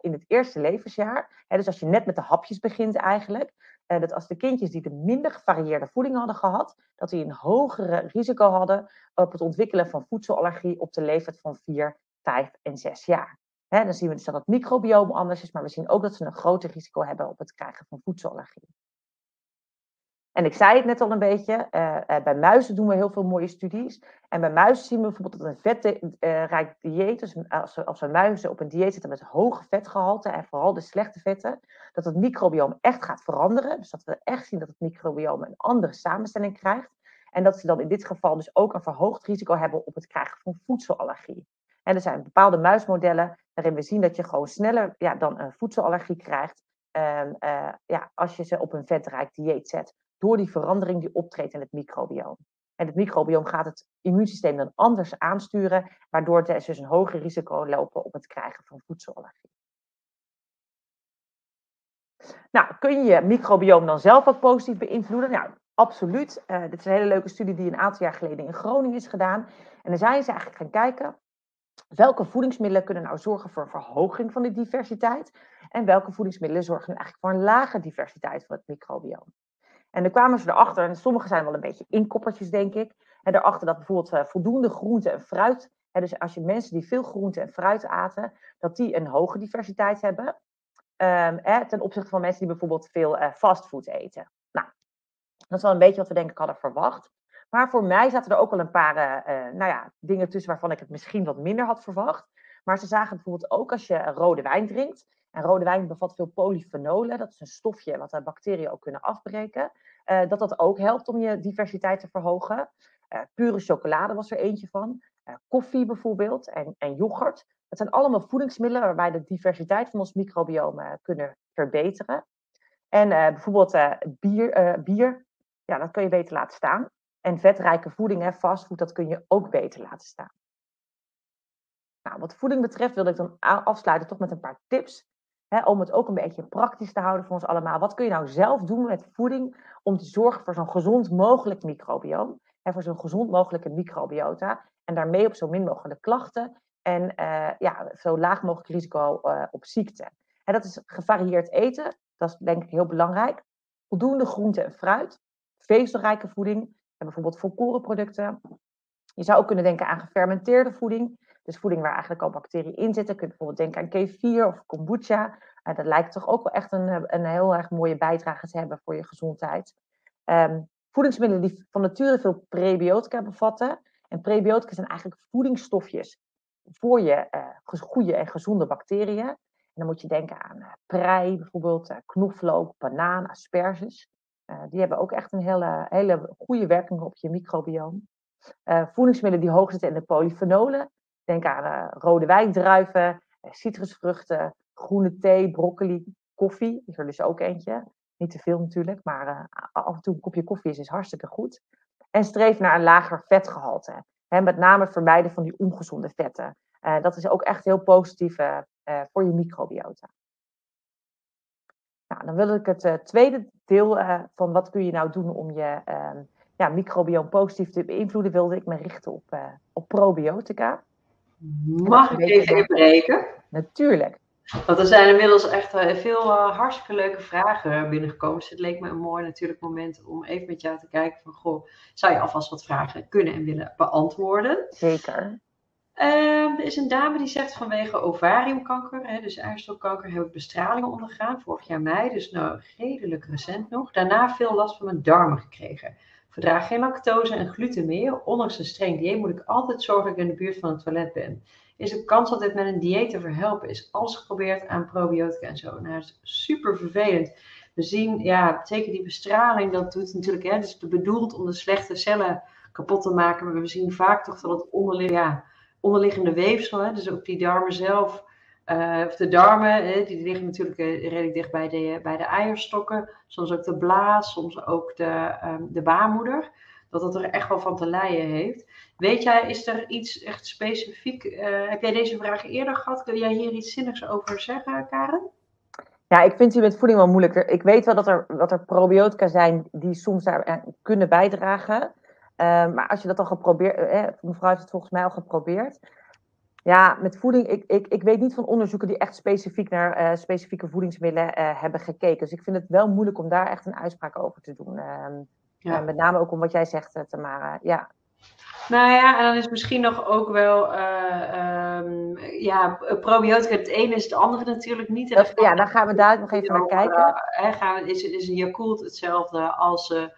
S2: in het eerste levensjaar, hè, dus als je net met de hapjes begint eigenlijk, dat als de kindjes die de minder gevarieerde voeding hadden gehad, dat die een hogere risico hadden op het ontwikkelen van voedselallergie op de leeftijd van 4 vijf en zes jaar. dan zien we dus dat het microbioom anders is, maar we zien ook dat ze een groter risico hebben op het krijgen van voedselallergie. En ik zei het net al een beetje, bij muizen doen we heel veel mooie studies. En bij muizen zien we bijvoorbeeld dat een vetrijk dieet, dus als, als we muizen op een dieet zitten met hoge vetgehalte en vooral de slechte vetten, dat het microbioom echt gaat veranderen. Dus dat we echt zien dat het microbioom een andere samenstelling krijgt. En dat ze dan in dit geval dus ook een verhoogd risico hebben op het krijgen van voedselallergie. En er zijn bepaalde muismodellen waarin we zien dat je gewoon sneller ja, dan een voedselallergie krijgt. Um, ja, als je ze op een vetrijk dieet zet. Door die verandering die optreedt in het microbioom. En het microbioom gaat het immuunsysteem dan anders aansturen, waardoor ze dus een hoger risico lopen op het krijgen van voedselallergie. Nou, kun je je microbioom dan zelf ook positief beïnvloeden? Nou, absoluut. Uh, dit is een hele leuke studie die een aantal jaar geleden in Groningen is gedaan. En dan zijn ze eigenlijk gaan kijken welke voedingsmiddelen kunnen nou zorgen voor een verhoging van de diversiteit en welke voedingsmiddelen zorgen eigenlijk voor een lage diversiteit van het microbioom. En dan kwamen ze erachter, en sommige zijn wel een beetje inkoppertjes, denk ik. En daarachter dat bijvoorbeeld uh, voldoende groente en fruit. Hè, dus als je mensen die veel groente en fruit aten, dat die een hoge diversiteit hebben. Um, hè, ten opzichte van mensen die bijvoorbeeld veel uh, fastfood eten. Nou, dat is wel een beetje wat we denk ik hadden verwacht. Maar voor mij zaten er ook wel een paar uh, nou ja, dingen tussen waarvan ik het misschien wat minder had verwacht. Maar ze zagen bijvoorbeeld ook als je rode wijn drinkt. En rode wijn bevat veel polyfenolen. Dat is een stofje wat bacteriën ook kunnen afbreken. Uh, dat dat ook helpt om je diversiteit te verhogen. Pure chocolade was er eentje van. koffie bijvoorbeeld en, en yoghurt. Dat zijn allemaal voedingsmiddelen waarbij de diversiteit van ons microbiome kunnen verbeteren. En bijvoorbeeld bier, bier, ja, dat kun je beter laten staan. En vetrijke voeding, fastfood, dat kun je ook beter laten staan. Nou, wat voeding betreft wilde ik dan afsluiten toch met een paar tips. Hè, om het ook een beetje praktisch te houden voor ons allemaal. Wat kun je nou zelf doen met voeding om te zorgen voor zo'n gezond mogelijk microbioom? En voor zo'n gezond mogelijke microbiota. En daarmee op zo min mogelijk klachten. En uh, ja, zo laag mogelijk risico uh, op ziekte. En dat is gevarieerd eten. Dat is denk ik heel belangrijk. Voldoende groente en fruit. Vezelrijke voeding bijvoorbeeld volkorenproducten. Je zou ook kunnen denken aan gefermenteerde voeding. Dus voeding waar eigenlijk al bacteriën in zitten. Je kunt bijvoorbeeld denken aan kefir of kombucha. Uh, dat lijkt toch ook wel echt een, eh, een heel erg mooie bijdrage te hebben voor je gezondheid. Um, voedingsmiddelen die van nature veel prebiotica bevatten. En prebiotica zijn eigenlijk voedingsstofjes voor je uh, goede en gezonde bacteriën. En dan moet je denken aan prei, bijvoorbeeld knoflook, banaan, asperges. Uh, die hebben ook echt een hele, hele goede werking op je microbioom. Uh, voedingsmiddelen die hoog zitten in de polyfenolen. Denk aan uh, rode wijndruiven, citrusvruchten, groene thee, broccoli, koffie. Is er dus ook eentje. Niet te veel natuurlijk, maar af en toe een kopje koffie is, is hartstikke goed. En streef naar een lager vetgehalte. Hè, met name vermijden van die ongezonde vetten. dat is ook echt heel positief voor je microbiota. Nou, dan wil ik het uh, tweede deel uh, van wat kun je nou doen om je uh, ja, microbioom positief te beïnvloeden, wilde ik me richten op, uh, op probiotica.
S1: Mag ik even inbreken?
S2: Natuurlijk.
S1: Want er zijn inmiddels echt veel hartstikke leuke vragen binnengekomen. Dus het leek me een mooi natuurlijk moment om even met jou te kijken van, goh, zou je alvast wat vragen kunnen en willen beantwoorden?
S2: Zeker.
S1: Uh, er is een dame die zegt vanwege ovariumkanker, hè, dus eierstokkanker, heb ik bestralingen ondergaan, vorig jaar mei, dus nou redelijk recent nog. Daarna veel last van mijn darmen gekregen. Verdraag geen lactose en gluten meer. Ondanks een streng dieet moet ik altijd zorgen dat ik in de buurt van het toilet ben. Is de kans dat dit met een dieet te verhelpen is? Alles geprobeerd aan probiotica en zo. Nou, dat is super vervelend. We zien, ja, zeker die bestraling, dat doet natuurlijk, hè, dus bedoeld om de slechte cellen kapot te maken. Maar we zien vaak toch dat het onderling, ja, onderliggende weefsel, hè, dus ook die darmen zelf, uh, of de darmen, hè, die liggen natuurlijk uh, redelijk dicht bij de, bij de eierstokken, soms ook de blaas, soms ook de, um, de baarmoeder, dat dat er echt wel van te lijden heeft. Weet jij, is er iets echt specifiek, uh, heb jij deze vraag eerder gehad? Kun jij hier iets zinnigs over zeggen, Karen?
S2: Ja, ik vind die met voeding wel moeilijker. Ik weet wel dat er, dat er probiotica zijn die soms daar kunnen bijdragen. Uh, maar als je dat al geprobeerd, eh, mevrouw heeft het volgens mij al geprobeerd. Ja, met voeding, ik, ik, ik weet niet van onderzoeken die echt specifiek naar uh, specifieke voedingsmiddelen uh, hebben gekeken. Dus ik vind het wel moeilijk om daar echt een uitspraak over te doen. Ehm, ja. met name ook om wat jij zegt, Tamara. Ja.
S1: Nou ja, en dan is misschien nog ook wel, um, ja, probiotica het ene is het andere natuurlijk niet.
S2: Dat, ja, daar gaan we daar nog even naar kijken.
S1: gaan, is, is een Yakult hetzelfde als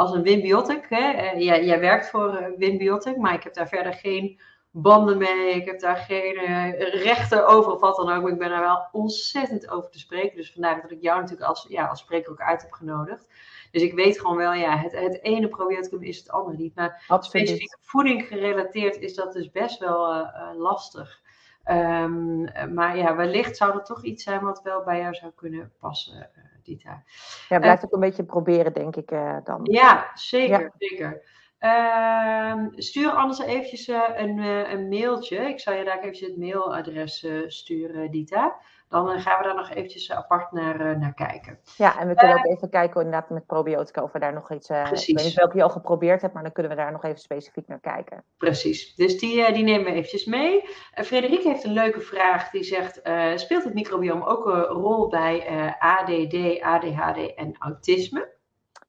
S1: als een Wimbiotic. Hè? Uh, jij, jij, werkt voor uh, Wimbiotic, maar ik heb daar verder geen banden mee. Ik heb daar geen rechten over of wat dan ook. Maar ik ben daar wel ontzettend over te spreken. Dus vandaar dat ik jou natuurlijk als, ja, als spreker ook uit heb genodigd. Dus ik weet gewoon wel, ja, het, het ene probioticum is het andere niet. Maar Absoluut. specifiek voeding gerelateerd is dat dus best wel lastig. Um, maar ja, wellicht zou dat toch iets zijn wat wel bij jou zou kunnen passen, Dita.
S2: Ja, blijf uh, ook een beetje proberen, denk ik uh, dan.
S1: Ja, zeker, ja. zeker. Ehm, stuur anders eventjes een, een mailtje. Ik zal je daar even het mailadres sturen, Dita dan eh, gaan we daar nog eventjes apart naar, eh, naar kijken.
S2: Ja, en we kunnen ook eh, even kijken inderdaad met probiotica of we daar nog iets... Precies. Ik weet niet welke je al geprobeerd hebt, maar dan kunnen we daar nog even specifiek naar kijken.
S1: Precies, dus die, die nemen we eventjes mee. Frederik heeft een leuke vraag, die zegt, speelt het microbiome ook een rol bij ADD, ADHD en autisme?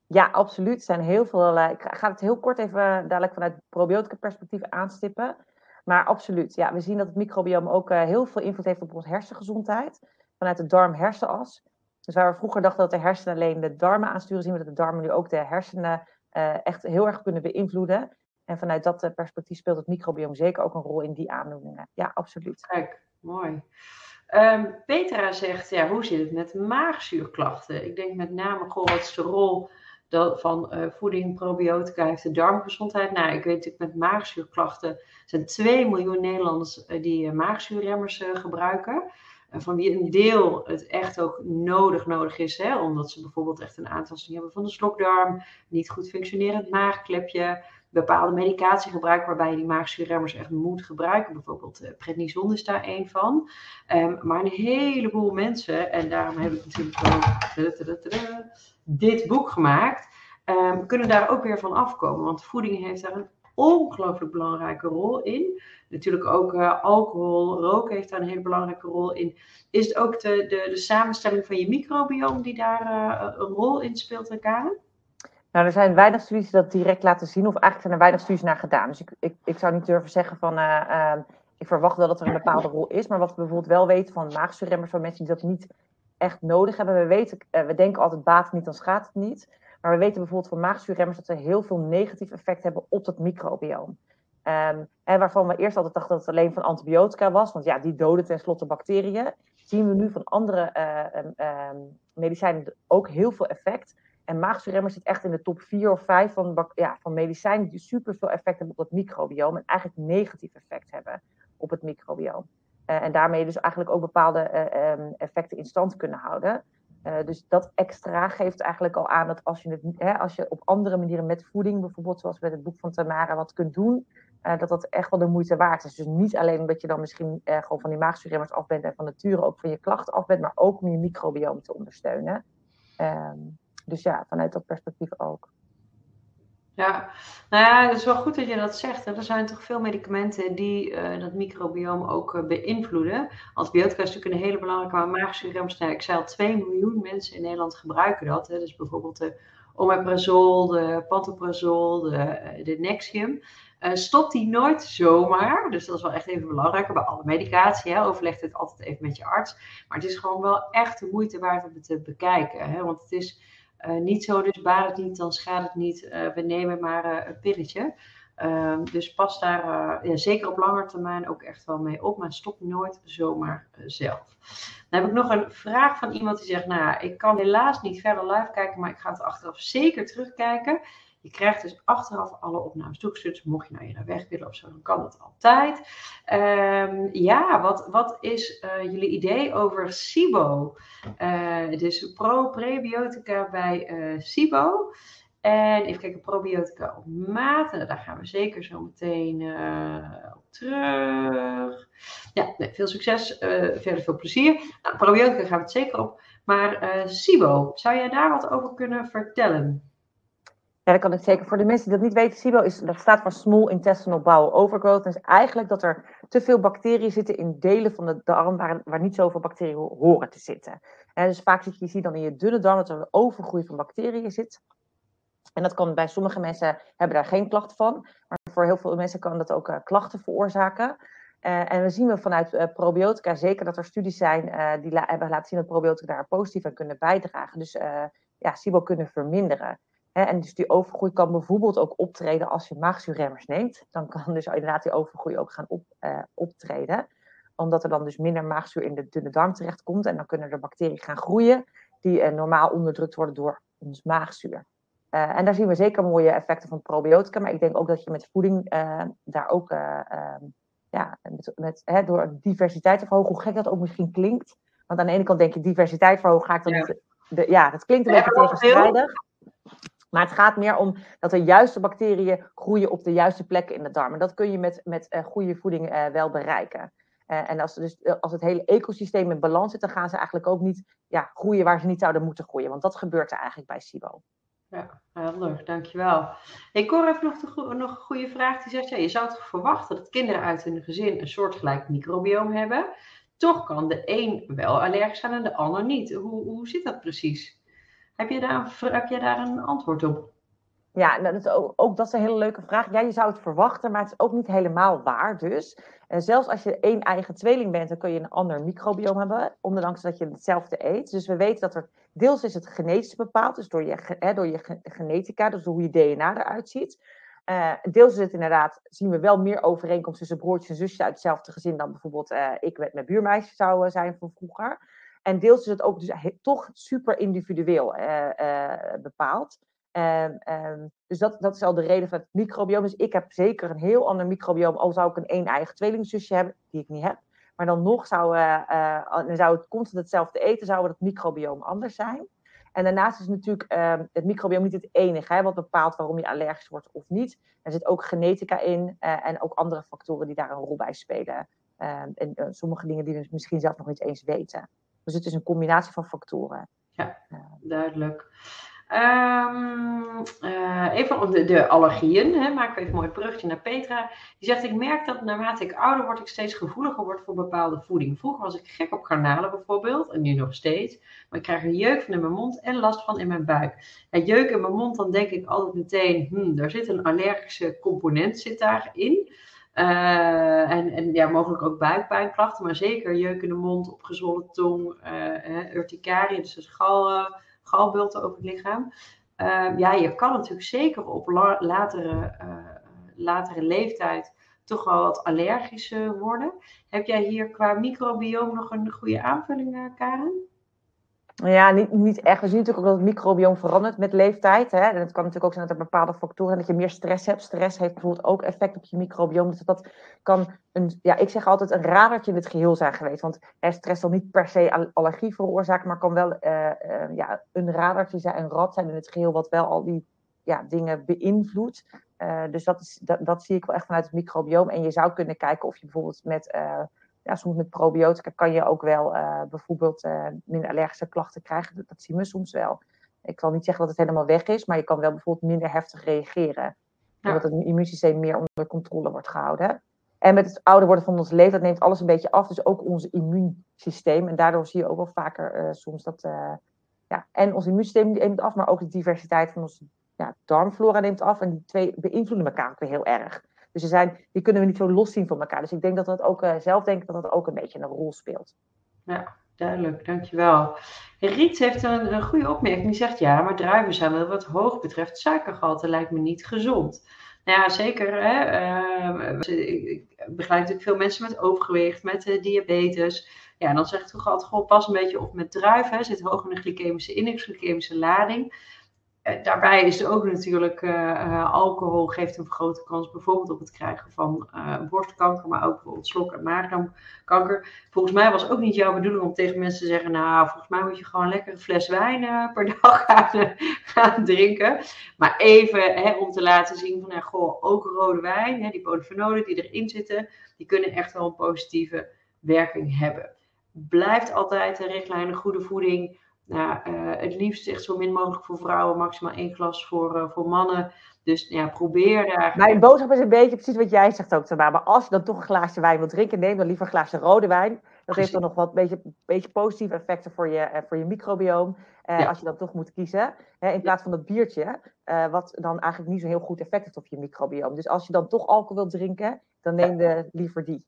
S2: Ja, absoluut. Er zijn heel veel. ik ga het heel kort even dadelijk vanuit probiotica perspectief aanstippen. Maar absoluut, ja, we zien dat het microbiome ook uh, heel veel invloed heeft op onze hersengezondheid. Vanuit de darm-hersenas. Dus waar we vroeger dachten dat de hersenen alleen de darmen aansturen, zien we dat de darmen nu ook de hersenen uh, echt heel erg kunnen beïnvloeden. En vanuit dat uh, perspectief speelt het microbiome zeker ook een rol in die aandoeningen. Ja, absoluut.
S1: Kijk, mooi. Um, Petra zegt, ja, hoe zit het met maagzuurklachten? Ik denk met name, goh, wat is de rol van uh, voeding, probiotica heeft de darmgezondheid. Nou, ik weet natuurlijk met maagzuurklachten zijn 2 miljoen Nederlanders uh, die uh, maagzuurremmers gebruiken. van wie een deel het echt ook nodig nodig is, hè, omdat ze bijvoorbeeld echt een aantasting hebben van de slokdarm, niet goed functionerend maagklepje, bepaalde medicatie gebruiken waarbij je die maagzuurremmers echt moet gebruiken. Bijvoorbeeld prednison is daar één van. Um, maar een heleboel mensen, en daarom heb ik natuurlijk ook dit boek gemaakt, um, kunnen daar ook weer van afkomen. Want voeding heeft daar een ongelooflijk belangrijke rol in. Natuurlijk ook uh, alcohol, roken heeft daar een hele belangrijke rol in. Is het ook de, de, de samenstelling van je microbiome die daar uh, een rol in speelt, Karen?
S2: Nou, er zijn weinig studies die dat direct laten zien, of eigenlijk zijn er weinig studies naar gedaan. Dus ik, ik, ik zou niet durven zeggen van, uh, uh, ik verwacht wel dat er een bepaalde rol is. Maar wat we bijvoorbeeld wel weten van maagzuurremmers, van mensen die dat niet echt nodig hebben. We, weten, uh, we denken altijd baat niet, dan schaadt het niet. Maar we weten bijvoorbeeld van maagzuurremmers dat ze heel veel negatief effect hebben op het microbioom. En waarvan we eerst altijd dachten dat het alleen van antibiotica was, want ja, die doden tenslotte bacteriën. Zien we nu van andere um, medicijnen ook heel veel effect. En maagzuurremmers zit echt in de top 4 of 5 van, ja, van medicijnen die super veel effect hebben op het microbiome. En eigenlijk negatief effect hebben op het microbiome. Uh, en daarmee dus eigenlijk ook bepaalde uh, um, effecten in stand kunnen houden. Uh, dus dat extra geeft eigenlijk al aan dat als je, het, hè, als je op andere manieren met voeding, bijvoorbeeld zoals met het boek van Tamara, wat kunt doen, dat dat echt wel de moeite waard is. Dus niet alleen omdat je dan misschien gewoon van die maagzuurremmers af bent en van nature ook van je klachten af bent, maar ook om je microbiome te ondersteunen. Um, dus ja, vanuit dat perspectief ook.
S1: Ja, nou ja, het is wel goed dat je dat zegt. Er zijn toch veel medicamenten die uh, dat microbiome ook uh, beïnvloeden. Antibiotica is natuurlijk een hele belangrijke, maar nou, ik zei al, 2 miljoen mensen in Nederland gebruiken dat. Hè. Dus bijvoorbeeld de omeprazol, de pantoprazol, de, eh, Nexium. Uh, stop die nooit zomaar. Dus dat is wel echt even belangrijk. Bij alle medicatie, hè, overleg het altijd even met je arts. Maar het is gewoon wel echt de moeite waard om het te bekijken. Hè, want het is niet zo, dus baat het niet, dan schaadt het niet. Uh, we nemen maar uh, een pilletje. Ehm, dus pas daar ja, zeker op lange termijn ook echt wel mee op, maar stop nooit zomaar zelf. Dan heb ik nog een vraag van iemand die zegt: Nou, ik kan helaas niet verder live kijken, maar ik ga het achteraf zeker terugkijken. Je krijgt dus achteraf alle opnames toegestuurd. Mocht je nou naar weg willen of zo, dan kan dat altijd. Um, ja, wat, wat is uh, jullie idee over SIBO? Uh, dus pro-prebiotica bij uh, SIBO. En even kijken, probiotica op maat. Nou, daar gaan we zeker zo meteen op terug. Ja, veel succes. verder veel plezier. Nou, probiotica gaan we het zeker op. Maar SIBO, zou jij daar wat over kunnen vertellen?
S2: Dat kan ik zeker. Voor de mensen die dat niet weten, SIBO is, dat staat voor Small Intestinal Bowel Overgrowth. Dat is eigenlijk dat er te veel bacteriën zitten in delen van de darm waar, waar niet zoveel bacteriën horen te zitten. En dus vaak zit je, dan in je dunne darm dat er een overgroei van bacteriën zit. En dat kan bij sommige mensen hebben daar geen klachten van. Maar voor heel veel mensen kan dat ook uh, klachten veroorzaken. Uh, en we zien we vanuit uh, probiotica zeker dat er studies zijn die hebben laten zien dat probiotica daar positief aan kunnen bijdragen. Dus ja, SIBO kunnen verminderen. En dus die overgroei kan bijvoorbeeld ook optreden als je maagzuurremmers neemt. Dan kan dus inderdaad die overgroei ook gaan op, optreden omdat er dan dus minder maagzuur in de dunne darm terechtkomt. En dan kunnen er bacteriën gaan groeien die normaal onderdrukt worden door ons maagzuur. Uh, en daar zien we zeker mooie effecten van probiotica. Maar ik denk ook dat je met voeding daar ook, uh, ja, met, met, hè, door diversiteit te verhogen, hoe gek dat ook misschien klinkt. Want aan de ene kant denk je diversiteit verhogen, ga ik dan. Ja, de, ja dat klinkt een ja, beetje tegenstrijdig. Maar het gaat meer om dat de juiste bacteriën groeien op de juiste plekken in de darm. En dat kun je met, met goede voeding wel bereiken. en als, dus, als het hele ecosysteem in balans zit, dan gaan ze eigenlijk ook niet ja, groeien waar ze niet zouden moeten groeien. Want dat gebeurt er eigenlijk bij SIBO.
S1: Ja, helder, dankjewel. Ik hoor even nog, nog een goede vraag. Die zegt, ja, je zou toch verwachten dat kinderen uit hun gezin een soortgelijk microbioom hebben. Toch kan de een wel allergisch zijn en de ander niet. Hoe, hoe zit dat precies? Heb je, daar, je daar een antwoord op?
S2: Ja, dat is ook, ook, dat is een hele leuke vraag. Ja, je zou het verwachten, maar het is ook niet helemaal waar dus. En zelfs als je één eigen tweeling bent, dan kun je een ander microbioom hebben, ondanks dat je hetzelfde eet. Dus we weten dat er, deels is het genetisch bepaald, dus door je, hè, door je genetica, dus hoe je DNA eruit ziet. Uh, deels is het inderdaad, zien we wel meer overeenkomst tussen broertjes en zusjes uit hetzelfde gezin dan bijvoorbeeld uh, ik met mijn buurmeisje zou uh, zijn van vroeger. En deels is het ook dus toch super individueel bepaald. Um, um, dus dat, dat is al de reden van het microbioom. Dus ik heb zeker een heel ander microbioom, al zou ik een één eigen tweelingzusje hebben, die ik niet heb. Maar dan nog zou, uh, uh, zou het constant hetzelfde eten, zou het microbioom anders zijn. En daarnaast is natuurlijk uh, het microbioom niet het enige hè, wat bepaalt waarom je allergisch wordt of niet. Er zit ook genetica in uh, en ook andere factoren die daar een rol bij spelen. en uh, sommige dingen die we misschien zelf nog niet eens weten. Dus het is een combinatie van factoren.
S1: Ja, duidelijk. Um, uh, even op de, de allergieën, hè, maken we even een mooi brugje naar Petra. Die zegt, ik merk dat naarmate ik ouder word, ik steeds gevoeliger word voor bepaalde voeding. Vroeger was ik gek op garnalen bijvoorbeeld, en nu nog steeds. Maar ik krijg een jeuk van in mijn mond en last van in mijn buik. En jeuk in mijn mond, dan denk ik altijd meteen, hmm, daar zit een allergische component zit daarin. Uh, en, en ja, mogelijk ook buikpijnklachten, maar zeker jeuk in de mond, opgezwollen tong, uh, urticaria, dus de gal galbulten over het lichaam. Ehm, ja, je kan natuurlijk zeker op latere, latere leeftijd toch wel wat allergischer worden. Heb jij hier qua microbioom nog een goede aanvulling, Karen?
S2: Ja, niet, niet echt. We zien natuurlijk ook dat het microbioom verandert met leeftijd. Hè? En het kan natuurlijk ook zijn dat er bepaalde factoren dat je meer stress hebt. Stress heeft bijvoorbeeld ook effect op je microbioom. Dus dat kan een, ja, ik zeg altijd een radertje in het geheel zijn geweest. Want stress zal niet per se allergie veroorzaken, maar kan wel uh, uh, ja, een radertje zijn, een rad zijn in het geheel, wat wel al die ja, dingen beïnvloedt. Uh, dus dat, is, dat, dat zie ik wel echt vanuit het microbioom. En je zou kunnen kijken of je bijvoorbeeld met ja, soms met probiotica kan je ook wel uh, bijvoorbeeld uh, minder allergische klachten krijgen. Dat, zien we soms wel. Ik zal niet zeggen dat het helemaal weg is, maar je kan wel bijvoorbeeld minder heftig reageren. Ja. Omdat het immuunsysteem meer onder controle wordt gehouden. En met het ouder worden van ons leven, dat neemt alles een beetje af. Dus ook ons immuunsysteem. En daardoor zie je ook wel vaker uh, soms dat. ja, en ons immuunsysteem neemt af, maar ook de diversiteit van onze ja, darmflora neemt af. En die twee beïnvloeden elkaar ook weer heel erg. Dus ze zijn, die kunnen we niet zo los zien van elkaar. Dus ik denk dat dat ook, uh, zelf denk dat dat ook een beetje een rol speelt.
S1: Ja, duidelijk. Dankjewel. Riet heeft een, een goede opmerking. Die zegt, ja, maar druiven zijn wel wat hoog betreft suikergehalte lijkt me niet gezond. Nou ja, zeker. Hè? Uh, ik begeleid natuurlijk veel mensen met overgewicht, met uh, diabetes. Ja, en dan zegt toch altijd, pas een beetje op met druiven. Hè? Zit hoog in de glycemische index, glycemische lading. Eh, daarbij is er ook natuurlijk uh, alcohol geeft een grote kans bijvoorbeeld op het krijgen van borstkanker, maar ook bijvoorbeeld slok- en. Volgens mij was ook niet jouw bedoeling om tegen mensen te zeggen, nou volgens mij moet je gewoon lekker een fles wijn per dag gaan, gaan, drinken. Maar even hè, om te laten zien van, nou, goh, ook rode wijn, hè, die polyfenolen die erin zitten, die kunnen echt wel een positieve werking hebben. Blijft altijd de richtlijn goede voeding nou, uh, het liefst echt zo min mogelijk voor vrouwen, maximaal één glas voor, uh, voor mannen. Dus ja, probeer daar.
S2: Mijn boodschap is een beetje precies wat jij zegt ook, Tamara. Maar als je dan toch een glaasje wijn wilt drinken, neem dan liever een glaasje rode wijn. Dat precies. heeft dan nog wat beetje, beetje positieve effecten voor je, uh, voor je microbioom. Ja. Als je dan toch moet kiezen. Hè, in plaats van dat biertje, wat dan eigenlijk niet zo'n heel goed effect heeft op je microbioom. Dus als je dan toch alcohol wilt drinken, dan neem de, liever die.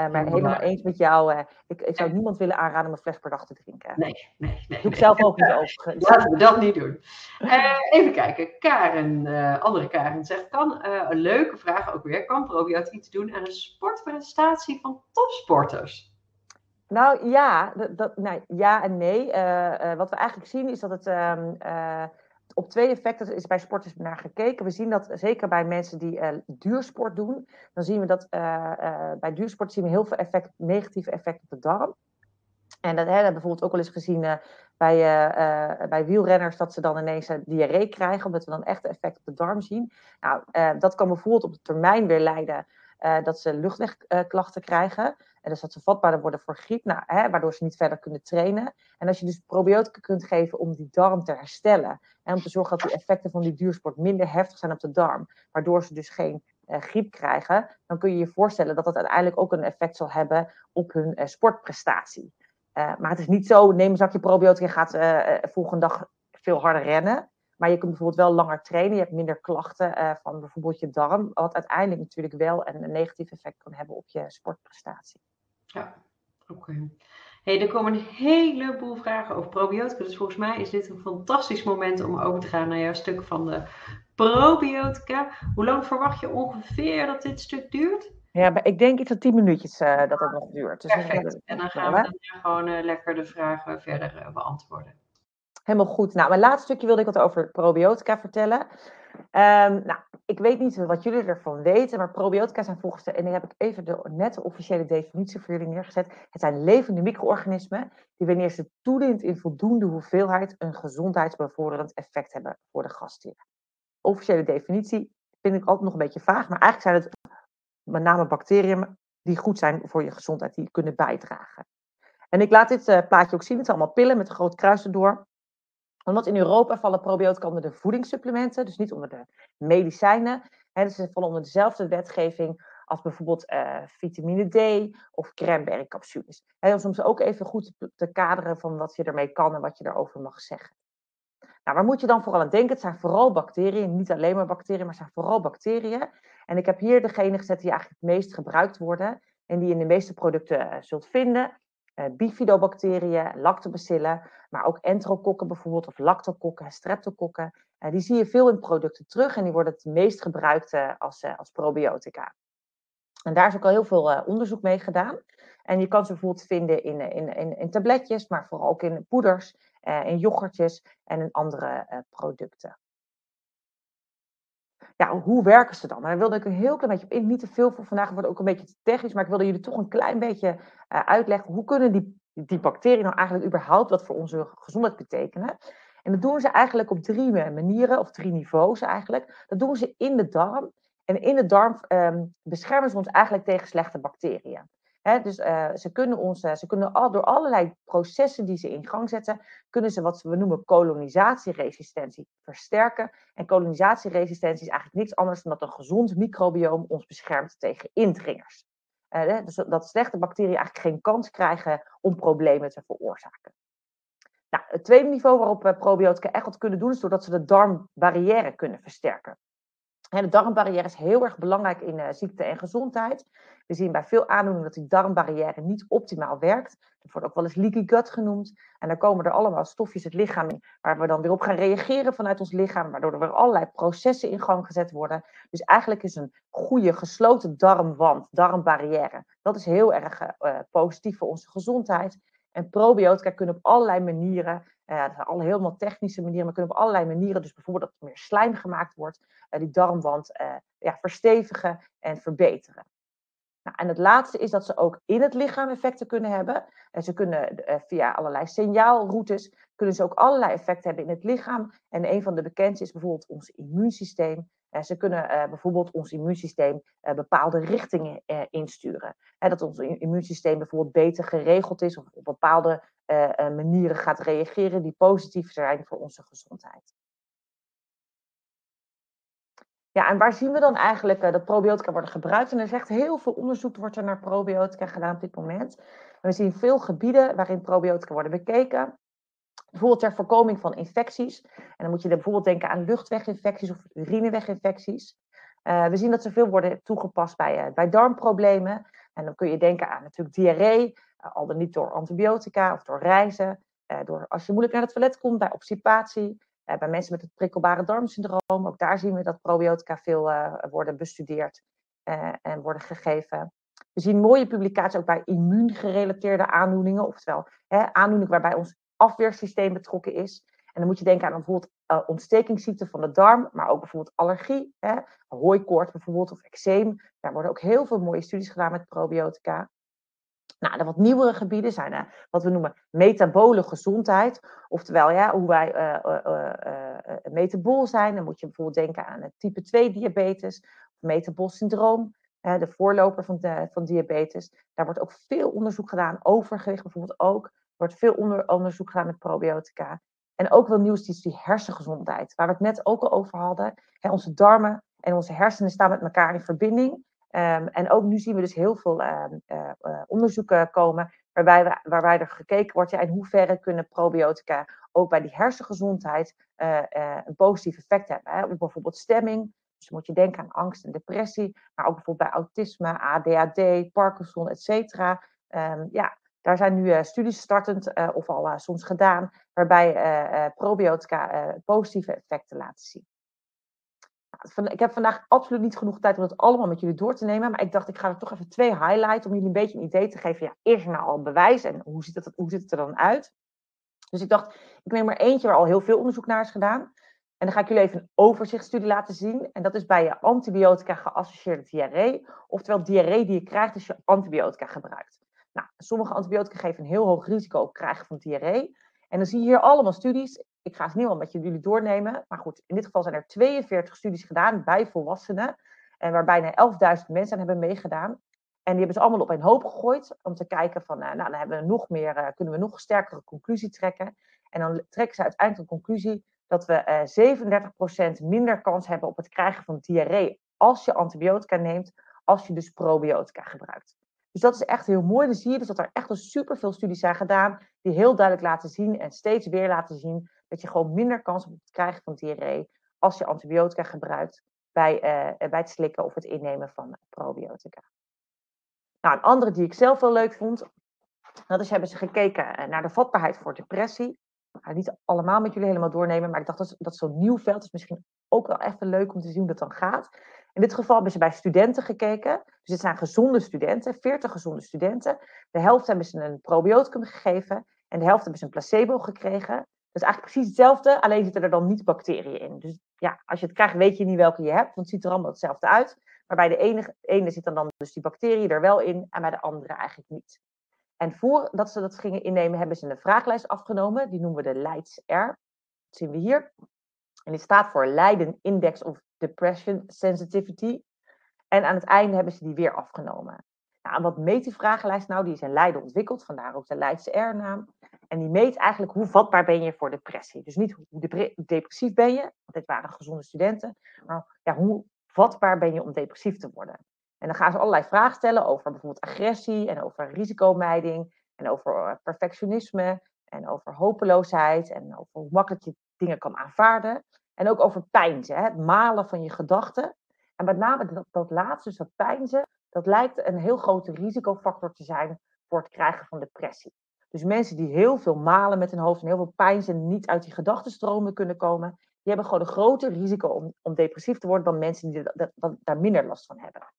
S2: Uh, maar helemaal eens met jou. Uh, ik, ik zou niemand willen aanraden om een fles per dag te drinken.
S1: Nee, nee, nee.
S2: Doe ik zelf ook niet overigens.
S1: Laten we dat niet doen. Uh, even kijken. Karen, andere Karen zegt, kan, een leuke vraag ook weer, kan probiotica iets doen aan een sportprestatie van topsporters?
S2: Nou ja, dat, nou, ja en nee. wat we eigenlijk zien is dat het um, op twee effecten is bij sporters naar gekeken. We zien dat zeker bij mensen die uh, duursport doen, dan zien we dat uh, uh, bij duursport zien we heel veel effect, negatieve effecten op de darm. En dat hebben we bijvoorbeeld ook wel eens gezien bij, bij wielrenners, dat ze dan ineens diarree krijgen, omdat we dan echt effect op de darm zien. Nou, dat kan bijvoorbeeld op de termijn weer leiden dat ze luchtwegklachten krijgen. En dus dat ze vatbaarder worden voor griep, nou, hè, waardoor ze niet verder kunnen trainen. En als je dus probiotica kunt geven om die darm te herstellen. En om te zorgen dat die effecten van die duursport minder heftig zijn op de darm. Waardoor ze dus geen uh, griep krijgen. Dan kun je je voorstellen dat dat uiteindelijk ook een effect zal hebben op hun uh, sportprestatie. Maar het is niet zo, neem een zakje probiotica en gaat volgende dag veel harder rennen. Maar je kunt bijvoorbeeld wel langer trainen. Je hebt minder klachten van bijvoorbeeld je darm. Wat uiteindelijk natuurlijk wel een, een negatief effect kan hebben op je sportprestatie.
S1: Ja, oké. Hey, er komen een heleboel vragen over probiotica. Dus volgens mij is dit een fantastisch moment om over te gaan naar jouw stuk van de probiotica. Hoe lang verwacht je ongeveer dat dit stuk duurt?
S2: Ja, ik denk iets van 10 minuutjes uh, dat het nog duurt.
S1: Dus Perfect. En dan gaan we dan gewoon uh, lekker de vragen verder beantwoorden.
S2: Helemaal goed. Nou, mijn laatste stukje wilde ik wat over probiotica vertellen. Um, nou, ik weet niet wat jullie ervan weten, maar probiotica zijn volgens de, en dan heb ik even de nette officiële definitie voor jullie neergezet. Het zijn levende micro-organismen die wanneer ze toedient in voldoende hoeveelheid een gezondheidsbevorderend effect hebben voor de gastheer. Officiële definitie vind ik altijd nog een beetje vaag, maar eigenlijk zijn het met name bacteriën die goed zijn voor je gezondheid, die kunnen bijdragen. En ik laat dit uh, plaatje ook zien. Het zijn allemaal pillen met een groot kruis erdoor omdat in Europa vallen probiotica onder de voedingssupplementen, dus niet onder de medicijnen. Hè, dus ze vallen onder dezelfde wetgeving als bijvoorbeeld uh, vitamine D of cranberry-capsules. Om soms ook even goed te kaderen van wat je ermee kan en wat je erover mag zeggen. Nou, waar moet je dan vooral aan denken? Het zijn vooral bacteriën, niet alleen maar bacteriën, maar het zijn vooral bacteriën. En ik heb hier degene gezet die eigenlijk het meest gebruikt worden en die je in de meeste producten uh, zult vinden bifidobacteriën, lactobacillen, maar ook enterokokken bijvoorbeeld, of lactokokken, streptokokken. Uh, die zie je veel in producten terug en die worden het meest gebruikt uh, als, als probiotica. En daar is ook al heel veel onderzoek mee gedaan. En je kan ze bijvoorbeeld vinden in, in, in, in tabletjes, maar vooral ook in poeders, in yoghurtjes en in andere producten ja, hoe werken ze dan? daar wilde ik een heel klein beetje op in. Niet te veel voor vandaag, wordt ook een beetje te technisch. Maar ik wilde jullie toch een klein beetje uh, uitleggen. Hoe kunnen die, die bacteriën nou eigenlijk überhaupt wat voor onze gezondheid betekenen? En dat doen ze eigenlijk op drie manieren, of drie niveaus eigenlijk. Dat doen ze in de darm. En in de darm um, beschermen ze ons eigenlijk tegen slechte bacteriën dus uh, ze kunnen ons, uh, ze kunnen al, door allerlei processen die ze in gang zetten, kunnen ze wat we noemen kolonisatieresistentie versterken. En kolonisatieresistentie is eigenlijk niks anders dan dat een gezond microbioom ons beschermt tegen indringers. Uh, dus dat slechte bacteriën eigenlijk geen kans krijgen om problemen te veroorzaken. Nou, het tweede niveau waarop probiotica echt wat kunnen doen, is doordat ze de darmbarrière kunnen versterken. De darmbarrière is heel erg belangrijk in ziekte en gezondheid. We zien bij veel aandoeningen dat die darmbarrière niet optimaal werkt. Dat wordt ook wel eens leaky gut genoemd. En dan komen er allemaal stofjes het lichaam in, waar we dan weer op gaan reageren vanuit ons lichaam, waardoor er weer allerlei processen in gang gezet worden. Dus eigenlijk is een goede gesloten darmwand, darmbarrière, dat is heel erg uh, positief voor onze gezondheid. En probiotica kunnen op allerlei manieren, uh, dat zijn alle helemaal technische manieren, maar kunnen op allerlei manieren, dus bijvoorbeeld dat er meer slijm gemaakt wordt, uh, die darmwand ja, verstevigen en verbeteren. Nou, en het laatste is dat ze ook in het lichaam effecten kunnen hebben. En ze kunnen uh, via allerlei signaalroutes, kunnen ze ook allerlei effecten hebben in het lichaam. En een van de bekendste is bijvoorbeeld ons immuunsysteem. Ze kunnen uh, bijvoorbeeld ons immuunsysteem uh, bepaalde richtingen insturen. Dat ons immuunsysteem bijvoorbeeld beter geregeld is of op bepaalde manieren gaat reageren die positief zijn voor onze gezondheid. Ja, en waar zien we dan eigenlijk uh, dat probiotica worden gebruikt? En er is echt heel veel onderzoek wordt er naar probiotica gedaan op dit moment. En we zien veel gebieden waarin probiotica worden bekeken. Bijvoorbeeld ter voorkoming van infecties. En dan moet je bijvoorbeeld denken aan luchtweginfecties of urineweginfecties. We zien dat ze veel worden toegepast bij, bij darmproblemen. En dan kun je denken aan natuurlijk diarree, al dan niet door antibiotica of door reizen. door als je moeilijk naar het toilet komt, bij obstipatie. bij mensen met het prikkelbare darmsyndroom, ook daar zien we dat probiotica veel worden bestudeerd en worden gegeven. We zien mooie publicaties ook bij immuungerelateerde aandoeningen, oftewel aandoeningen waarbij ons afweersysteem betrokken is. En dan moet je denken aan bijvoorbeeld ontstekingsziekte van de darm, maar ook bijvoorbeeld allergie, hooikoort bijvoorbeeld of eczeem. Daar worden ook heel veel mooie studies gedaan met probiotica. Nou, de wat nieuwere gebieden zijn uh, wat we noemen metabole gezondheid. Oftewel, ja, hoe wij uh, metabool zijn. Dan moet je bijvoorbeeld denken aan het type 2 diabetes, metabol syndroom de voorloper van, de, van diabetes. Daar wordt ook veel onderzoek gedaan, overgewicht bijvoorbeeld ook. Er wordt veel onder, onderzoek gedaan met probiotica. En ook wel nieuws is die hersengezondheid, waar we het net ook al over hadden. onze darmen en onze hersenen staan met elkaar in verbinding. Ehm, en ook nu zien we dus heel veel ehm, eh, eh, onderzoeken komen waarbij, we, waarbij er gekeken wordt ja, in hoeverre kunnen probiotica ook bij die hersengezondheid uh, een positief effect hebben. Hè? Bijvoorbeeld stemming, dus moet je denken aan angst en depressie, maar ook bijvoorbeeld bij autisme, ADHD, Parkinson, et cetera. Ehm, ja, daar zijn nu studies startend of al soms gedaan, waarbij probiotica positieve effecten laten zien. Ik heb vandaag absoluut niet genoeg tijd om het allemaal met jullie door te nemen, maar ik dacht ik ga er toch even twee highlighten om jullie een beetje een idee te geven. Ja, is er nou al bewijs en hoe ziet, het, hoe ziet het er dan uit? Dus ik dacht, ik neem er eentje waar al heel veel onderzoek naar is gedaan. En dan ga ik jullie even een overzichtsstudie laten zien. En dat is bij je antibiotica geassocieerde diarree. Oftewel diarree die je krijgt als je antibiotica gebruikt. Nou, sommige antibiotica geven een heel hoog risico op krijgen van diarree. En dan zie je hier allemaal studies. Ik ga ze niet al met jullie doornemen. Maar goed, in dit geval zijn er 42 studies gedaan bij volwassenen. En waar bijna 11.000 mensen aan hebben meegedaan. En die hebben ze allemaal op een hoop gegooid. Om te kijken van, eh, nou, dan hebben we nog meer, uh, kunnen we nog sterkere conclusie trekken. En dan trekken ze uiteindelijk een conclusie dat we uh, 37% minder kans hebben op het krijgen van diarree als je antibiotica neemt, als je dus probiotica gebruikt. Dus dat is echt heel mooi. Dan zie je dus dat er echt al superveel studies zijn gedaan die heel duidelijk laten zien en steeds weer laten zien dat je gewoon minder kans hebt op het krijgen van diarree als je antibiotica gebruikt bij, uh, bij het slikken of het innemen van probiotica. Nou, een andere die ik zelf wel leuk vond, dat is hebben ze gekeken eh, naar de vatbaarheid voor depressie ga niet allemaal met jullie helemaal doornemen, maar ik dacht dat, dat zo'n nieuw veld is misschien ook wel even leuk om te zien hoe dat dan gaat. In dit geval hebben ze bij studenten gekeken. Dus dit zijn gezonde studenten, 40 gezonde studenten. De helft hebben ze een probioticum gegeven en de helft hebben ze een placebo gekregen. Is eigenlijk precies hetzelfde, alleen zitten er dan niet bacteriën in. Dus ja, als je het krijgt, weet je niet welke je hebt, want het ziet er allemaal hetzelfde uit. Maar bij de ene, ene zitten dan dus die bacteriën er wel in en bij de andere eigenlijk niet. En voordat ze dat gingen innemen, hebben ze een vraaglijst afgenomen. Die noemen we de Leids-R. Dat zien we hier. En die staat voor Leiden Index of Depression Sensitivity. En aan het einde hebben ze die weer afgenomen. Nou, en wat meet die vragenlijst nou? Die is in Leiden ontwikkeld, vandaar ook de Leidse R-naam. En die meet eigenlijk hoe vatbaar ben je voor depressie. Dus niet hoe depressief ben je, want dit waren gezonde studenten, maar ja, hoe vatbaar ben je om depressief te worden. En dan gaan ze allerlei vragen stellen over bijvoorbeeld agressie en over risicomijding en over eh, perfectionisme en over hopeloosheid en over hoe makkelijk je dingen kan aanvaarden. En ook over pijnzen, het malen van je gedachten. En met name dat, dat laatste, dus dat pijnzen, dat lijkt een heel grote risicofactor te zijn voor het krijgen van depressie. Dus mensen die heel veel malen met hun hoofd en heel veel pijnzen en niet uit die gedachtenstromen kunnen komen, die hebben gewoon een groter risico om, om depressief te worden dan mensen die daar minder last van hebben.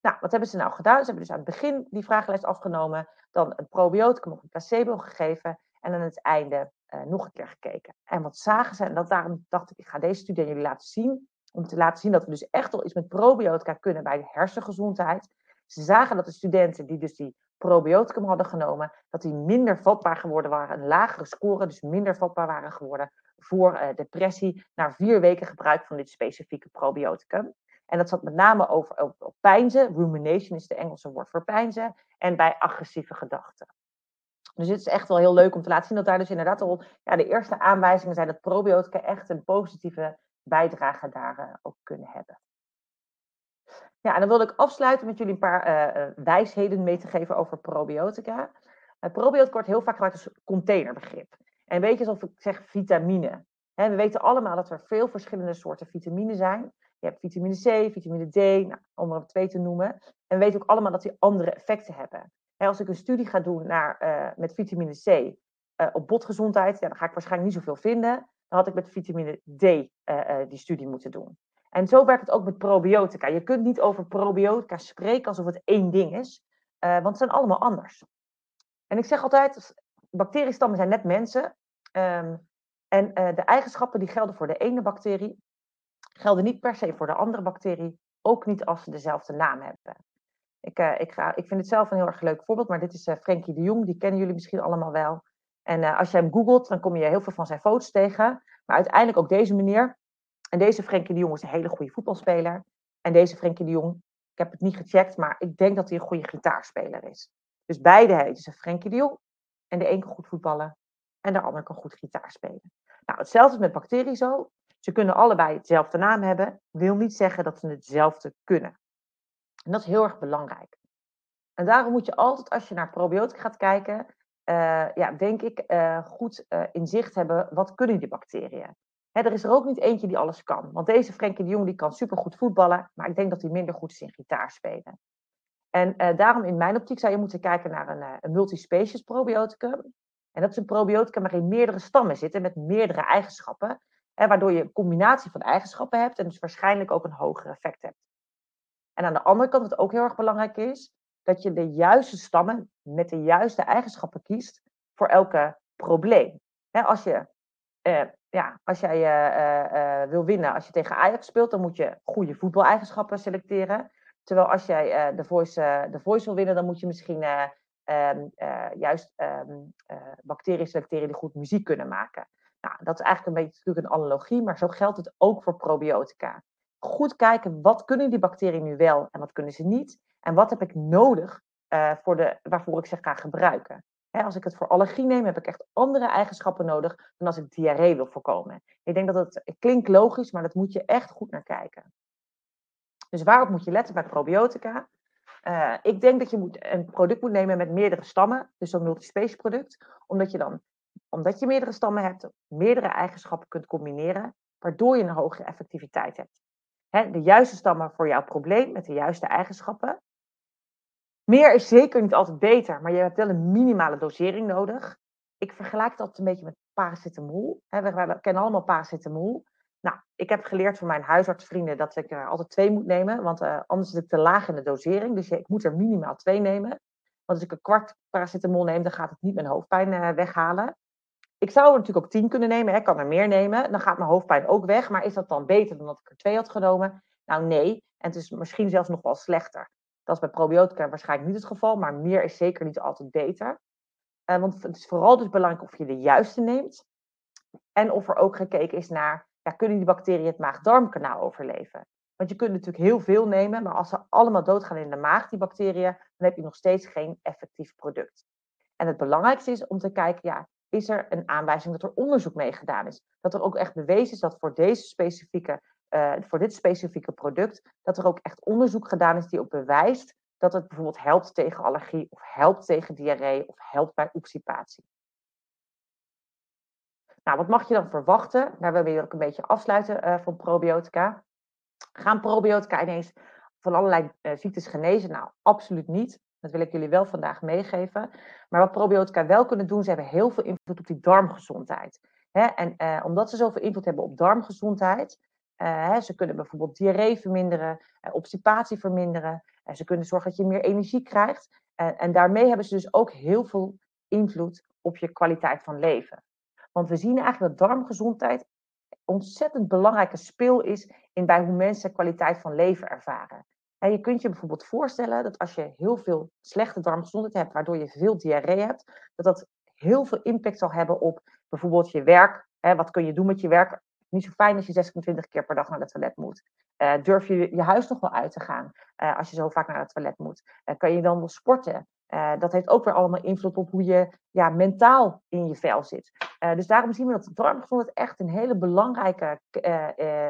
S2: Nou, wat hebben ze nou gedaan? Ze hebben dus aan het begin die vragenlijst afgenomen, dan een probioticum of een placebo gegeven en aan het einde uh, nog een keer gekeken. En wat zagen ze? En dat, daarom dacht ik, ik ga deze studie aan jullie laten zien, om te laten zien dat we dus echt al iets met probiotica kunnen bij de hersengezondheid. Ze zagen dat de studenten die dus die probioticum hadden genomen, dat die minder vatbaar geworden waren, een lagere score, dus minder vatbaar waren geworden voor uh, depressie na vier weken gebruik van dit specifieke probioticum. En dat zat met name over, over, pijnzen. Rumination is de Engelse woord voor pijnzen. En bij agressieve gedachten. Dus het is echt wel heel leuk om te laten zien dat daar dus inderdaad al ja, de eerste aanwijzingen zijn dat probiotica echt een positieve bijdrage daar uh, ook kunnen hebben. Ja, en dan wilde ik afsluiten met jullie een paar uh, wijsheden mee te geven over probiotica. Uh, probiotica wordt heel vaak gebruikt als containerbegrip. En weet je alsof ik zeg vitamine. we weten allemaal dat er veel verschillende soorten vitamine zijn. je hebt vitamine C, vitamine D, nou, om er twee te noemen. En we weten ook allemaal dat die andere effecten hebben. als ik een studie ga doen naar, met vitamine C op botgezondheid, ja, dan ga ik waarschijnlijk niet zoveel vinden. Dan had ik met vitamine D die studie moeten doen. En zo werkt het ook met probiotica. Je kunt niet over probiotica spreken alsof het één ding is, want het zijn allemaal anders. En ik zeg altijd, bacteriestammen zijn net mensen. Um, en uh, de eigenschappen die gelden voor de ene bacterie, gelden niet per se voor de andere bacterie, ook niet als ze dezelfde naam hebben. Ik, uh, ik, ga, ik vind het zelf een heel erg leuk voorbeeld, maar dit is Frenkie de Jong, die kennen jullie misschien allemaal wel. En als je hem googelt, dan kom je heel veel van zijn foto's tegen. Maar uiteindelijk ook deze meneer. En deze Frenkie de Jong is een hele goede voetbalspeler. En deze Frenkie de Jong, ik heb het niet gecheckt, maar ik denk dat hij een goede gitaarspeler is. Dus beide heten ze Frenkie de Jong. En de een kan goed voetballen en de ander kan goed gitaar spelen. Nou, hetzelfde is met bacteriën zo. Ze kunnen allebei hetzelfde naam hebben, wil niet zeggen dat ze hetzelfde kunnen. En dat is heel erg belangrijk. En daarom moet je altijd, als je naar probiotica gaat kijken, uh, ja, denk ik, uh, goed uh, in zicht hebben, wat kunnen die bacteriën? Er is er ook niet eentje die alles kan. Want deze Frenkie de Jong die kan supergoed voetballen, maar ik denk dat hij minder goed is in gitaar spelen. En daarom in mijn optiek zou je moeten kijken naar een, een multispecies probioticum. En dat is een probiotica waarin meerdere stammen zitten met meerdere eigenschappen. Waardoor je een combinatie van eigenschappen hebt en dus waarschijnlijk ook een hoger effect hebt. En aan de andere kant, wat ook heel erg belangrijk is, dat je de juiste stammen met de juiste eigenschappen kiest voor elke probleem. Als, je, eh, ja, als jij uh, uh, wil winnen, als je tegen Ajax speelt, dan moet je goede voetbaleigenschappen selecteren. Terwijl als jij de, voice, de voice wil winnen, dan moet je misschien uh, juist uh, bacteriën selecteren die goed muziek kunnen maken. Nou, dat is eigenlijk een beetje natuurlijk een analogie, maar zo geldt het ook voor probiotica. Goed kijken, wat kunnen die bacteriën nu wel en wat kunnen ze niet? En wat heb ik nodig voor de, waarvoor ik ze ga gebruiken? He, als ik het voor allergie neem, heb ik echt andere eigenschappen nodig dan als ik diarree wil voorkomen. Ik denk dat het, klinkt logisch, maar dat moet je echt goed naar kijken. Dus waarop moet je letten bij probiotica? Uh, ik denk dat je moet, een product moet nemen met meerdere stammen, dus zo'n multispace product, omdat je dan, omdat je meerdere stammen hebt, meerdere eigenschappen kunt combineren, waardoor je een hogere effectiviteit hebt. Hè, de juiste stammen voor jouw probleem met de juiste eigenschappen. Meer is zeker niet altijd beter, maar je hebt wel een minimale dosering nodig. Ik vergelijk altijd een beetje met paracetamol. We kennen allemaal paracetamol. Nou, ik heb geleerd van mijn huisartsvrienden dat ik er altijd twee moet nemen, want uh, anders zit ik te laag in de dosering. Dus ik moet er minimaal twee nemen. Want als ik een kwart paracetamol neem, dan gaat het niet mijn hoofdpijn uh, weghalen. Ik zou er natuurlijk ook tien kunnen nemen, ik kan er meer nemen. Dan gaat mijn hoofdpijn ook weg. Maar is dat dan beter dan dat ik er twee had genomen? Nou, nee. En het is misschien zelfs nog wel slechter. Dat is bij probiotica waarschijnlijk niet het geval, maar meer is zeker niet altijd beter. Uh, want het is vooral dus belangrijk of je de juiste neemt. En of er ook gekeken is naar ja, kunnen die bacteriën het maag-darmkanaal overleven? Want je kunt natuurlijk heel veel nemen, maar als ze allemaal doodgaan in de maag, die bacteriën, dan heb je nog steeds geen effectief product. En het belangrijkste is om te kijken, ja, is er een aanwijzing dat er onderzoek mee gedaan is? Dat er ook echt bewezen is dat voor, deze specifieke, uh, voor dit specifieke product, dat er ook echt onderzoek gedaan is die ook bewijst dat het bijvoorbeeld helpt tegen allergie of helpt tegen diarree of helpt bij obstipatie. Nou, wat mag je dan verwachten? Daar willen we ook een beetje afsluiten uh, van probiotica. Gaan probiotica ineens van allerlei uh, ziektes genezen? Nou, absoluut niet. Dat wil ik jullie wel vandaag meegeven. Maar wat probiotica wel kunnen doen, ze hebben heel veel invloed op die darmgezondheid. Hè? En omdat ze zoveel invloed hebben op darmgezondheid, hè, ze kunnen bijvoorbeeld diarree verminderen, obstipatie verminderen. ze kunnen zorgen dat je meer energie krijgt. en daarmee hebben ze dus ook heel veel invloed op je kwaliteit van leven. Want we zien eigenlijk dat darmgezondheid ontzettend belangrijke speel is in bij hoe mensen kwaliteit van leven ervaren. En je kunt je bijvoorbeeld voorstellen dat als je heel veel slechte darmgezondheid hebt, waardoor je veel diarree hebt, dat dat heel veel impact zal hebben op bijvoorbeeld je werk. Hè, wat kun je doen met je werk? Niet zo fijn als je 26 keer per dag naar het toilet moet. Uh, durf je je huis nog wel uit te gaan uh, als je zo vaak naar het toilet moet? Uh, kan je dan wel sporten? Dat heeft ook weer allemaal invloed op hoe je ja, mentaal in je vel zit. Dus daarom zien we dat darmgezondheid echt een hele belangrijke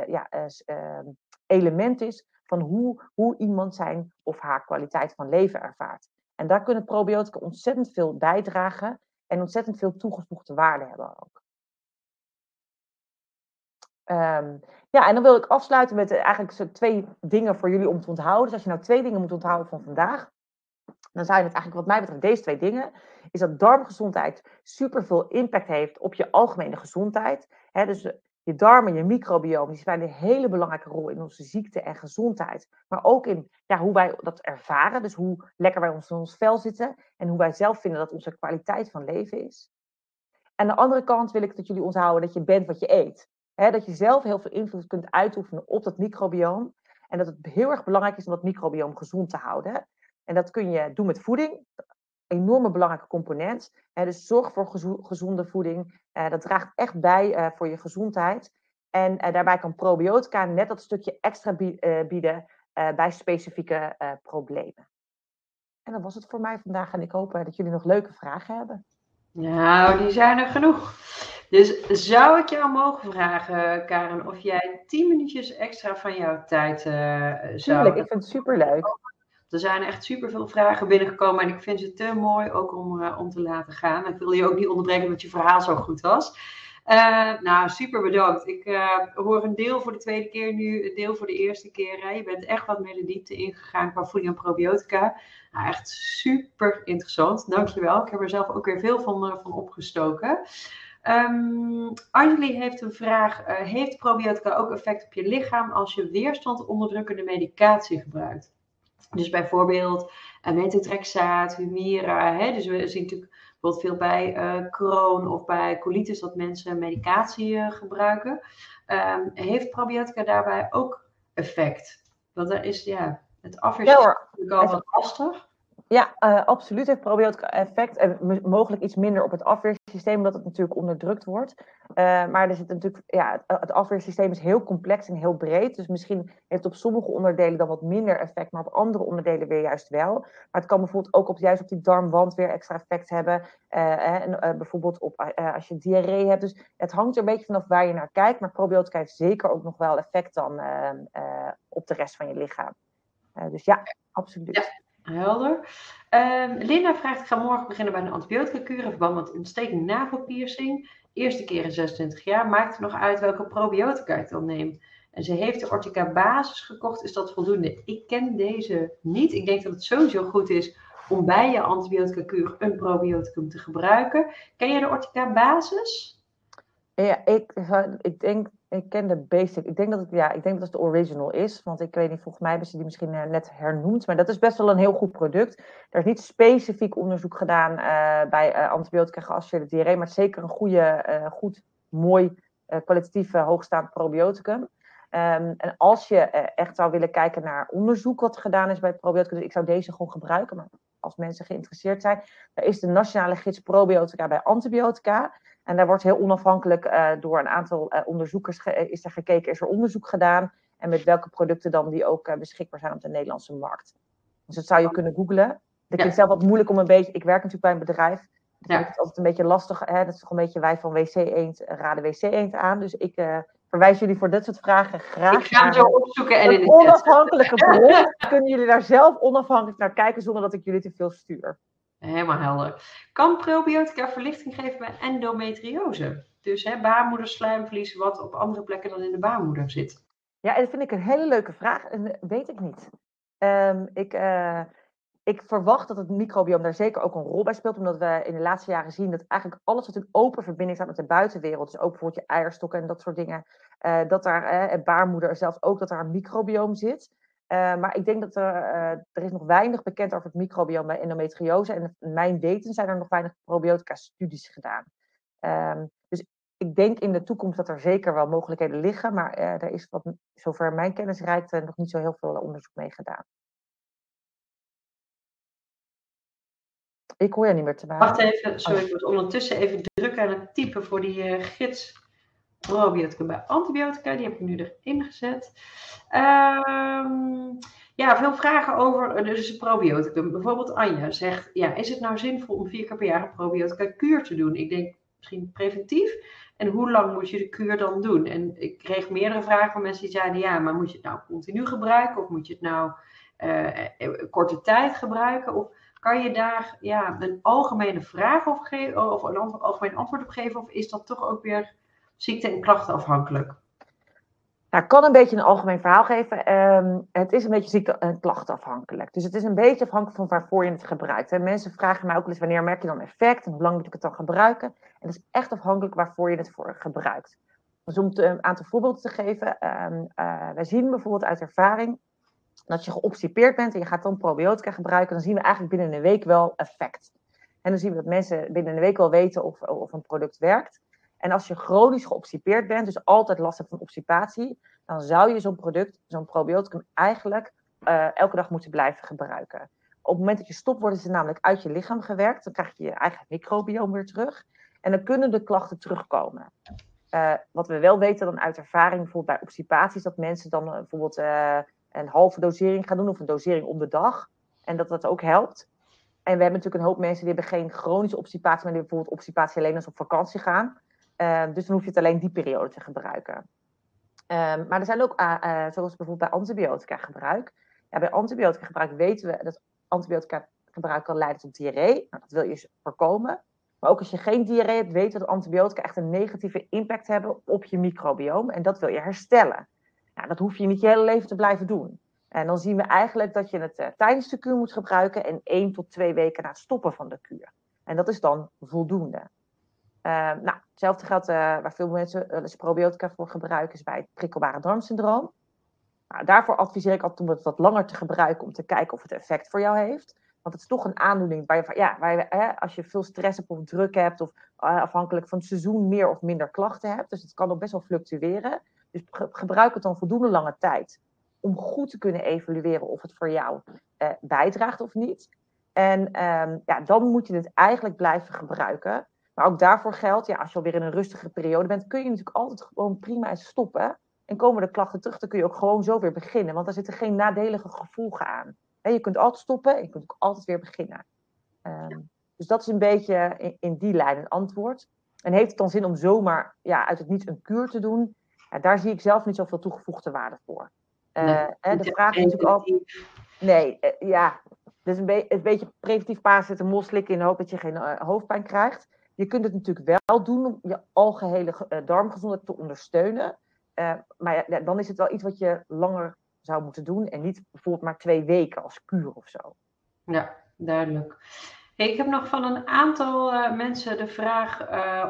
S2: ja, ehm, element is van hoe, hoe iemand zijn of haar kwaliteit van leven ervaart. En daar kunnen probiotica ontzettend veel bijdragen en ontzettend veel toegevoegde waarde hebben ook. Ehm, ja, en dan wil ik afsluiten met eigenlijk zo twee dingen voor jullie om te onthouden. Dus als je nou twee dingen moet onthouden van vandaag, dan zijn het eigenlijk wat mij betreft deze twee dingen. Is dat darmgezondheid superveel impact heeft op je algemene gezondheid. dus je darmen, je microbiome, die spelen een hele belangrijke rol in onze ziekte en gezondheid. Maar ook in ja, hoe wij dat ervaren. Dus hoe lekker wij ons in ons vel zitten. En hoe wij zelf vinden dat onze kwaliteit van leven is. Aan de andere kant wil ik dat jullie onthouden dat je bent wat je eet. Dat je zelf heel veel invloed kunt uitoefenen op dat microbioom. En dat het heel erg belangrijk is om dat microbioom gezond te houden. En dat kun je doen met voeding. Enorme belangrijke component. dus zorg voor gezonde voeding. Uh, dat draagt echt bij uh, voor je gezondheid. En uh, daarbij kan probiotica net dat stukje extra bieden bij specifieke problemen. En dat was het voor mij vandaag. En ik hoop dat jullie nog leuke vragen hebben.
S1: Nou, die zijn er genoeg. Dus zou ik jou mogen vragen, Karen, of jij tien minuutjes extra van jouw tijd uh, zou...
S2: Tuurlijk, ik vind het superleuk.
S1: Er zijn echt superveel vragen binnengekomen en ik vind ze te mooi ook om, uh, om te laten gaan. Ik wil je ook niet onderbreken omdat je verhaal zo goed was. Uh, nou, super bedankt. Ik uh, hoor een deel voor de tweede keer nu, een deel voor de eerste keer. Hè. Je bent echt wat meer de diepte ingegaan qua voeding en probiotica. Nou, echt super interessant. Dankjewel. Ik heb er zelf ook weer veel van, uh, van opgestoken. Um, Anjali heeft een vraag. heeft probiotica ook effect op je lichaam als je weerstand onderdrukkende medicatie gebruikt? Dus bijvoorbeeld methotrexaat, Humira. Hè? Dus we zien natuurlijk bijvoorbeeld veel bij uh, Crohn of bij colitis dat mensen medicatie uh, gebruiken. Um, heeft probiotica daarbij ook effect? Want daar is ja, het afweersysteem ja, al wat lastig.
S2: Ja, uh, absoluut heeft probiotica effect. En mogelijk iets minder op het afweersysteem, omdat het natuurlijk onderdrukt wordt. Uh, maar er zit natuurlijk, ja, het afweersysteem is heel complex en heel breed. Dus misschien heeft het op sommige onderdelen dan wat minder effect, maar op andere onderdelen weer juist wel. Maar het kan bijvoorbeeld ook op, juist op die darmwand weer extra effect hebben. En bijvoorbeeld op, als je diarree hebt. Dus het hangt er een beetje vanaf waar je naar kijkt. Maar probiotica heeft zeker ook nog wel effect dan op de rest van je lichaam. dus ja, absoluut.
S1: Helder. Um, Linda vraagt, ik ga morgen beginnen bij een antibiotica-kuur in verband met ontsteking navelpiercing. Eerste keer in 26 jaar. Maakt er nog uit welke probiotica ik dan neem. En ze heeft de Ortica Basis gekocht. Is dat voldoende? Ik ken deze niet. Ik denk dat het sowieso goed is om bij je antibiotica-kuur een probioticum te gebruiken. Ken je de Ortica Basis?
S2: Ja, ik, ik denk ik ken de basic. Ik denk dat het, ja, ik denk dat het de original is. Want ik weet niet, volgens mij hebben ze die misschien eh, net hernoemd. Maar dat is best wel een heel goed product. Er is niet specifiek onderzoek gedaan uh, bij uh, antibiotica geassocieerde diarree. Maar zeker een goede, goed, mooi, kwalitatieve, hoogstaand probioticum. Um, en als je echt zou willen kijken naar onderzoek wat gedaan is bij het probioticum. Dus ik zou deze gewoon gebruiken. Maar als mensen geïnteresseerd zijn. Daar is de nationale gids probiotica bij antibiotica. En daar wordt heel onafhankelijk uh, door een aantal uh, onderzoekers is er gekeken, is er onderzoek gedaan. En met welke producten dan die ook uh, beschikbaar zijn op de Nederlandse markt. Dus dat zou je kunnen googlen. Ik vind het zelf wat moeilijk om een beetje. Ik werk natuurlijk bij een bedrijf. Dus ja. het altijd een beetje lastig. Hè? Dat is toch een beetje wij van WC Eend raden WC Eend aan. Dus ik verwijs jullie voor dit soort vragen graag.
S1: Ik ga hem zo opzoeken en in
S2: een onafhankelijke bron. Kunnen jullie daar zelf onafhankelijk naar kijken zonder dat ik jullie te veel stuur.
S1: Helemaal helder. Kan probiotica verlichting geven bij endometriose? Dus hè, baarmoederslijmvlies wat op andere plekken dan in de baarmoeder zit.
S2: Ja, dat vind ik een hele leuke vraag. En weet ik niet. Um, ik, uh, ik verwacht dat het microbiome daar zeker ook een rol bij speelt. Omdat we in de laatste jaren zien dat eigenlijk alles wat in open verbinding staat met de buitenwereld. Dus ook bijvoorbeeld je eierstokken en dat soort dingen. Uh, dat daar, uh, baarmoeder zelfs ook, dat daar een microbiome zit. Uh, maar ik denk dat er, uh, er is nog weinig bekend over het microbiome bij endometriose. En mijn weten zijn er nog weinig probiotica-studies gedaan. Um, dus ik denk in de toekomst dat er zeker wel mogelijkheden liggen. Maar uh, er is, wat, zover mijn kennis reikt, nog niet zo heel veel onderzoek mee gedaan. Ik hoor je niet meer te maken.
S1: Wacht even, sorry, ik moet ondertussen even drukken aan het typen voor die gids probioticum bij antibiotica. Die heb ik nu erin gezet. Um, ja, veel vragen over dus probioticum. Bijvoorbeeld Anja zegt, ja, is het nou zinvol om vier keer per jaar een probiotica kuur te doen? Ik denk misschien preventief. En hoe lang moet je de kuur dan doen? En ik kreeg meerdere vragen van mensen die zeiden, ja, maar moet je het nou continu gebruiken? Of moet je het nou uh, korte tijd gebruiken? Of kan je daar ja, een algemene vraag geven, of een algemeen antwoord op geven? Of is dat toch ook weer ziekte- en klachtenafhankelijk?
S2: Nou, ik kan een beetje een algemeen verhaal geven. Ehm, het is een beetje ziekte- en klachtafhankelijk. Dus het is een beetje afhankelijk van waarvoor je het gebruikt. En mensen vragen mij ook eens wanneer merk je dan effect en hoe lang moet ik het dan gebruiken. En dat is echt afhankelijk waarvoor je het voor gebruikt. Dus om een aantal voorbeelden te geven. Um, wij zien bijvoorbeeld uit ervaring dat je geobstipeerd bent en je gaat dan probiotica gebruiken. Dan zien we eigenlijk binnen een week wel effect. En dan zien we dat mensen binnen een week wel weten of, of een product werkt. En als je chronisch geobstipeerd bent, dus altijd last hebt van obstipatie, dan zou je zo'n product, zo'n probioticum, eigenlijk uh, elke dag moeten blijven gebruiken. Op het moment dat je stopt, worden ze namelijk uit je lichaam gewerkt. Dan krijg je je eigen microbiome weer terug. En dan kunnen de klachten terugkomen. Uh, wat we wel weten dan uit ervaring, bijvoorbeeld bij obstipaties, dat mensen dan uh, bijvoorbeeld een halve dosering gaan doen of een dosering om de dag. En dat dat ook helpt. En we hebben natuurlijk een hoop mensen die hebben geen chronische obstipatie, maar die bijvoorbeeld obstipatie alleen als op vakantie gaan. Uh, dus dan hoef je het alleen die periode te gebruiken. Um, maar er zijn ook, uh, uh, zoals bijvoorbeeld bij antibiotica gebruik. Ja, bij antibiotica gebruik weten we dat antibiotica gebruik kan leiden tot diarree. Nou, dat wil je voorkomen. Maar ook als je geen diarree hebt, weten we dat antibiotica echt een negatieve impact hebben op je microbiome. En dat wil je herstellen. Nou, dat hoef je niet je hele leven te blijven doen. En dan zien we eigenlijk dat je het uh, tijdens de kuur moet gebruiken en één tot twee weken na het stoppen van de kuur. En dat is dan voldoende. Uh, nou, hetzelfde geldt uh, waar veel mensen uh, probiotica voor gebruiken, is bij het prikkelbare darmsyndroom. Nou, daarvoor adviseer ik altijd om het wat langer te gebruiken om te kijken of het effect voor jou heeft. Want het is toch een aandoening waar je, ja, waar je, als je veel stress hebt of druk hebt, of afhankelijk van het seizoen meer of minder klachten hebt. Dus het kan ook best wel fluctueren. Dus gebruik het dan voldoende lange tijd om goed te kunnen evalueren of het voor jou bijdraagt of niet. En um, ja, dan moet je het eigenlijk blijven gebruiken. Maar ook daarvoor geldt, ja, als je alweer in een rustige periode bent, kun je natuurlijk altijd gewoon prima eens stoppen. En komen de klachten terug, dan kun je ook gewoon zo weer beginnen. Want daar zitten geen nadelige gevolgen aan. He, je kunt altijd stoppen en je kunt ook altijd weer beginnen. Um, dus dat is een beetje in, in, die lijn een antwoord. En heeft het dan zin om zomaar ja, uit het niets een kuur te doen? Ja, daar zie ik zelf niet zoveel toegevoegde waarde voor. Uh, nee, hè, de vraag is natuurlijk altijd. Nee, uh, ja. Dus een, be een beetje preventief paracetamol slikken in de hoop dat je geen uh, hoofdpijn krijgt. Je kunt het natuurlijk wel doen om je algehele darmgezondheid te ondersteunen. maar ja, dan is het wel iets wat je langer zou moeten doen. En niet bijvoorbeeld maar twee weken als kuur of zo.
S1: Ja, duidelijk. Ik heb nog van een aantal uh, mensen de vraag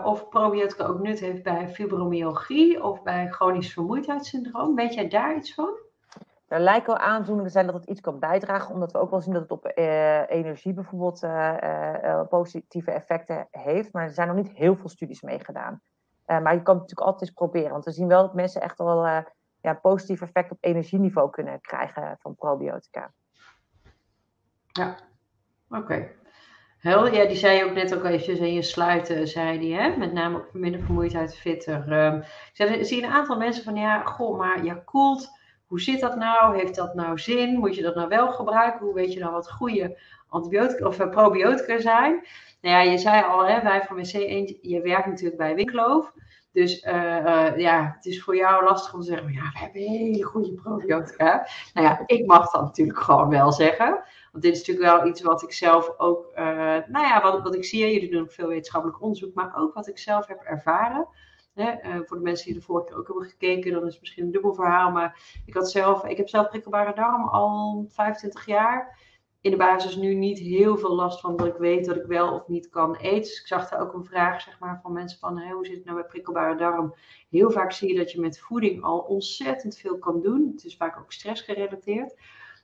S1: of probiotica ook nut heeft bij fibromyalgie of bij chronisch vermoeidheidssyndroom. Weet jij daar iets van?
S2: Er lijken wel aandoeningen zijn dat het iets kan bijdragen, omdat we ook wel zien dat het op uh, energie bijvoorbeeld positieve effecten heeft. Maar er zijn nog niet heel veel studies mee gedaan. maar je kan het natuurlijk altijd eens proberen, want we zien wel dat mensen echt wel ja, positief effect op energieniveau kunnen krijgen van probiotica.
S1: Ja, oké. Okay. Ja, die zei je ook net ook eventjes in je sluiten, zei die, hè? met name ook minder vermoeidheid, fitter. Um, ik zie een aantal mensen van, ja, goh, maar ja, koelt, hoe zit dat nou? Heeft dat nou zin? Moet je dat nou wel gebruiken? Hoe weet je nou wat goede antibiotica of uh, probiotica zijn? Nou ja, je zei al, hè, wij van WC1, je werkt natuurlijk bij Winkloof. Dus uh, uh, ja, het is voor jou lastig om te zeggen, ja, we hebben hele goede probiotica. Nou ja, ik mag dat natuurlijk gewoon wel zeggen. Want dit is natuurlijk wel iets wat ik zelf ook, uh, nou ja, wat, wat ik zie, jullie doen ook veel wetenschappelijk onderzoek, maar ook wat ik zelf heb ervaren. Hè, voor de mensen die de vorige keer ook hebben gekeken, dan is het misschien een dubbel verhaal. Maar ik, had zelf, ik heb zelf prikkelbare darm al 25 jaar in de basis nu niet heel veel last van dat ik weet dat ik wel of niet kan eten. Dus ik zag daar ook een vraag zeg maar, van mensen van hoe zit het nou bij prikkelbare darm? Heel vaak zie je dat je met voeding al ontzettend veel kan doen. Het is vaak ook stressgerelateerd.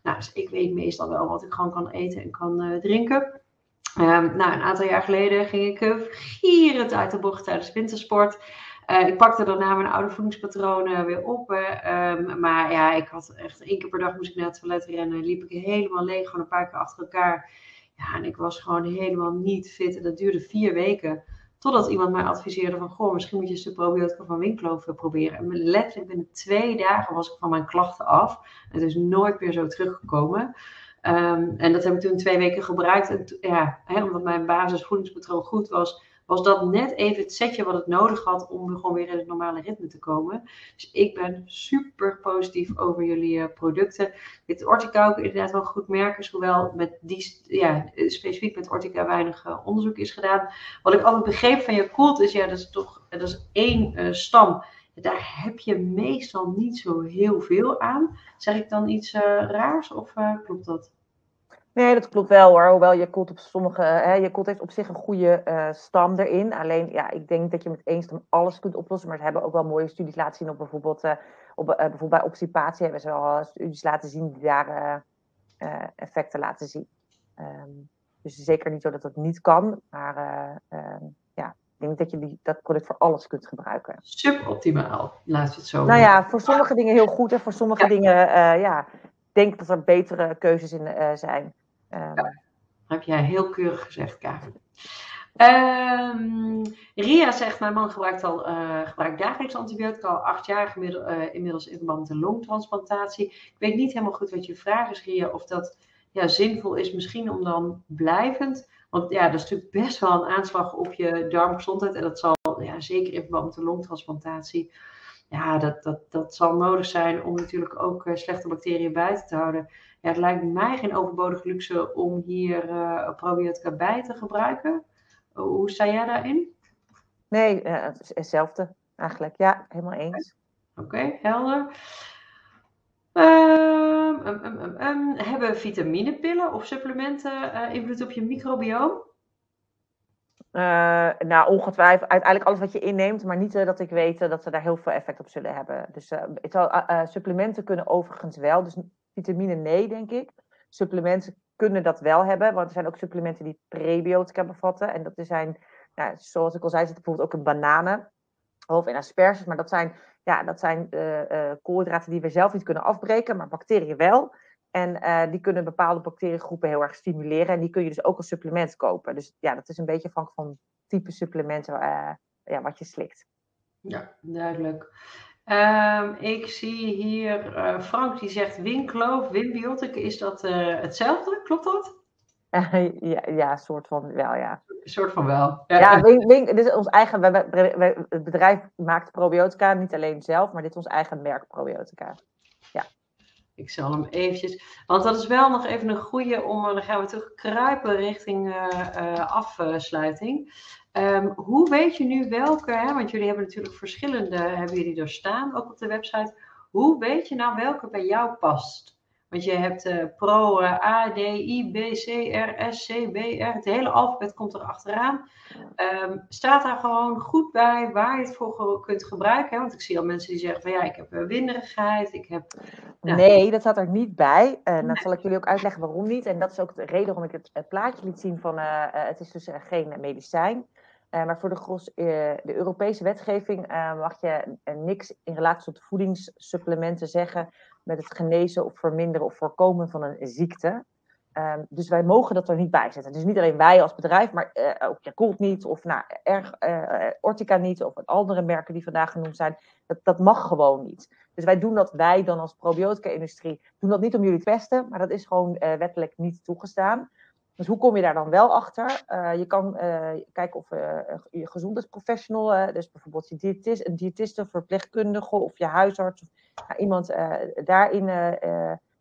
S1: Nou, dus ik weet meestal wel wat ik gewoon kan eten en kan uh, drinken. Um, nou, een aantal jaar geleden ging ik uh, gierend uit de bocht tijdens wintersport. Uh, ik pakte daarna mijn oude voedingspatronen weer op. Um, maar ja, ik had echt één keer per dag moest ik naar het toilet rennen. Liep ik helemaal leeg, gewoon een paar keer achter elkaar. Ja, en ik was gewoon helemaal niet fit. En dat duurde vier weken. Totdat iemand mij adviseerde van, goh, misschien moet je eens de probiotica van Winklof proberen. En letterlijk binnen twee dagen was ik van mijn klachten af. Het is nooit meer zo teruggekomen. Um, en dat heb ik toen twee weken gebruikt. En ja, hè, omdat mijn basisvoedingspatroon goed was, was dat net even het setje wat het nodig had om gewoon weer in het normale ritme te komen. Dus ik ben super positief over jullie uh, producten. Dit Ortica ook inderdaad wel goed merken, hoewel met die, ja, specifiek met Ortica weinig uh, onderzoek is gedaan. Wat ik altijd begreep van je koelt is, ja, dat is toch, dat is één stam daar heb je meestal niet zo heel veel aan. Zeg ik dan iets raars of klopt dat?
S2: Nee, dat klopt wel hoor. Hoewel je op sommige, hè, je heeft op zich een goede uh, stam erin. Alleen ja, ik denk dat je met één stam alles kunt oplossen. Maar ze hebben ook wel mooie studies laten zien op bijvoorbeeld, uh, op, uh, bijvoorbeeld bij obstipatie hebben ze wel studies laten zien die daar effecten laten zien. Um, dus zeker niet zo dat het niet kan. Maar ehm, ja, ik denk dat je die, dat product voor alles kunt gebruiken.
S1: Suboptimaal, laat het zo.
S2: Nou ja, voor sommige dingen heel goed en voor sommige dingen, ja, denk dat er betere keuzes in zijn.
S1: Um, ja, heb jij heel keurig gezegd, Karin. Um, Ria zegt, mijn man gebruikt, al, uh, gebruikt dagelijks antibiotica al acht jaar uh, inmiddels in verband met een longtransplantatie. Ik weet niet helemaal goed wat je vraag is, Ria, of dat ja, zinvol is misschien om dan blijvend, want ja, dat is natuurlijk best wel een aanslag op je darmgezondheid en dat zal ja, zeker in verband met de longtransplantatie, ja, dat, dat, dat zal nodig zijn om natuurlijk ook uh, slechte bacteriën buiten te houden ja, het lijkt mij geen overbodige luxe om hier uh, probiotica bij te gebruiken. Hoe sta jij daarin?
S2: Nee, uh, het hetzelfde eigenlijk. Ja, helemaal eens.
S1: Oké, helder. Um, um, um, hebben vitaminepillen of supplementen uh, invloed op je microbioom?
S2: Uh, nou, ongetwijfeld uiteindelijk alles wat je inneemt, maar niet uh, dat ik weet dat ze daar heel veel effect op zullen hebben. Dus supplementen kunnen overigens wel. Dus Vitamine nee, denk ik. Supplementen kunnen dat wel hebben, want er zijn ook supplementen die prebiotica bevatten. En dat zijn, nou, zoals ik al zei, zit bijvoorbeeld ook in bananen of in asperges. Maar dat zijn, ja, dat zijn uh, uh, koolhydraten die we zelf niet kunnen afbreken, maar bacteriën wel. En uh, die kunnen bepaalde bacteriegroepen heel erg stimuleren. En die kun je dus ook als supplement kopen. Dus ja, dat is een beetje afhankelijk van type supplementen ja, wat je slikt.
S1: Ja, duidelijk. Um, ik zie hier uh, Frank die zegt Winkloof, Winbiotic. Is dat uh, hetzelfde? Klopt dat?
S2: Ja, ja, soort van wel, ja.
S1: soort van wel.
S2: Ja, ja wink, wink, dit is ons eigen. Het bedrijf maakt probiotica, niet alleen zelf, maar dit is ons eigen merk probiotica.
S1: Ik zal hem eventjes. Want dat is wel nog even een goede om. Dan gaan we terug kruipen richting afsluiting. Um, hoe weet je nu welke, hè, want jullie hebben natuurlijk verschillende, hebben jullie er staan, ook op de website. Hoe weet je nou welke bij jou past? Want je hebt uh, Pro, uh, A, D, I, B, C, R, S, C, B, R. Het hele alfabet komt er achteraan. Um, staat daar gewoon goed bij waar je het voor kunt gebruiken? Hè? Want ik zie al mensen die zeggen van ja, ik heb uh, winderigheid. Ik heb,
S2: nou. Nee, dat staat er niet bij. En dat zal ik jullie ook uitleggen waarom niet. En dat is ook de reden waarom ik het, het plaatje liet zien van het is dus geen medicijn. Uh, maar voor de, gros, uh, de Europese wetgeving uh, mag je niks in relatie tot voedingssupplementen zeggen met het genezen of verminderen of voorkomen van een ziekte. Um, dus wij mogen dat er niet bij zetten. Dus niet alleen wij als bedrijf, maar ook Yakult niet, of nou, erg, Ortica niet, of andere merken die vandaag genoemd zijn. Dat, dat mag gewoon niet. Dus wij doen dat, wij dan als probiotica-industrie, doen dat niet om jullie te pesten, maar dat is gewoon wettelijk niet toegestaan. Dus hoe kom je daar dan wel achter? Uh, je kan uh, kijken of uh, je gezondheidsprofessional, dus bijvoorbeeld je diëtist, een diëtist of verpleegkundige of je huisarts, of nou, iemand daarin,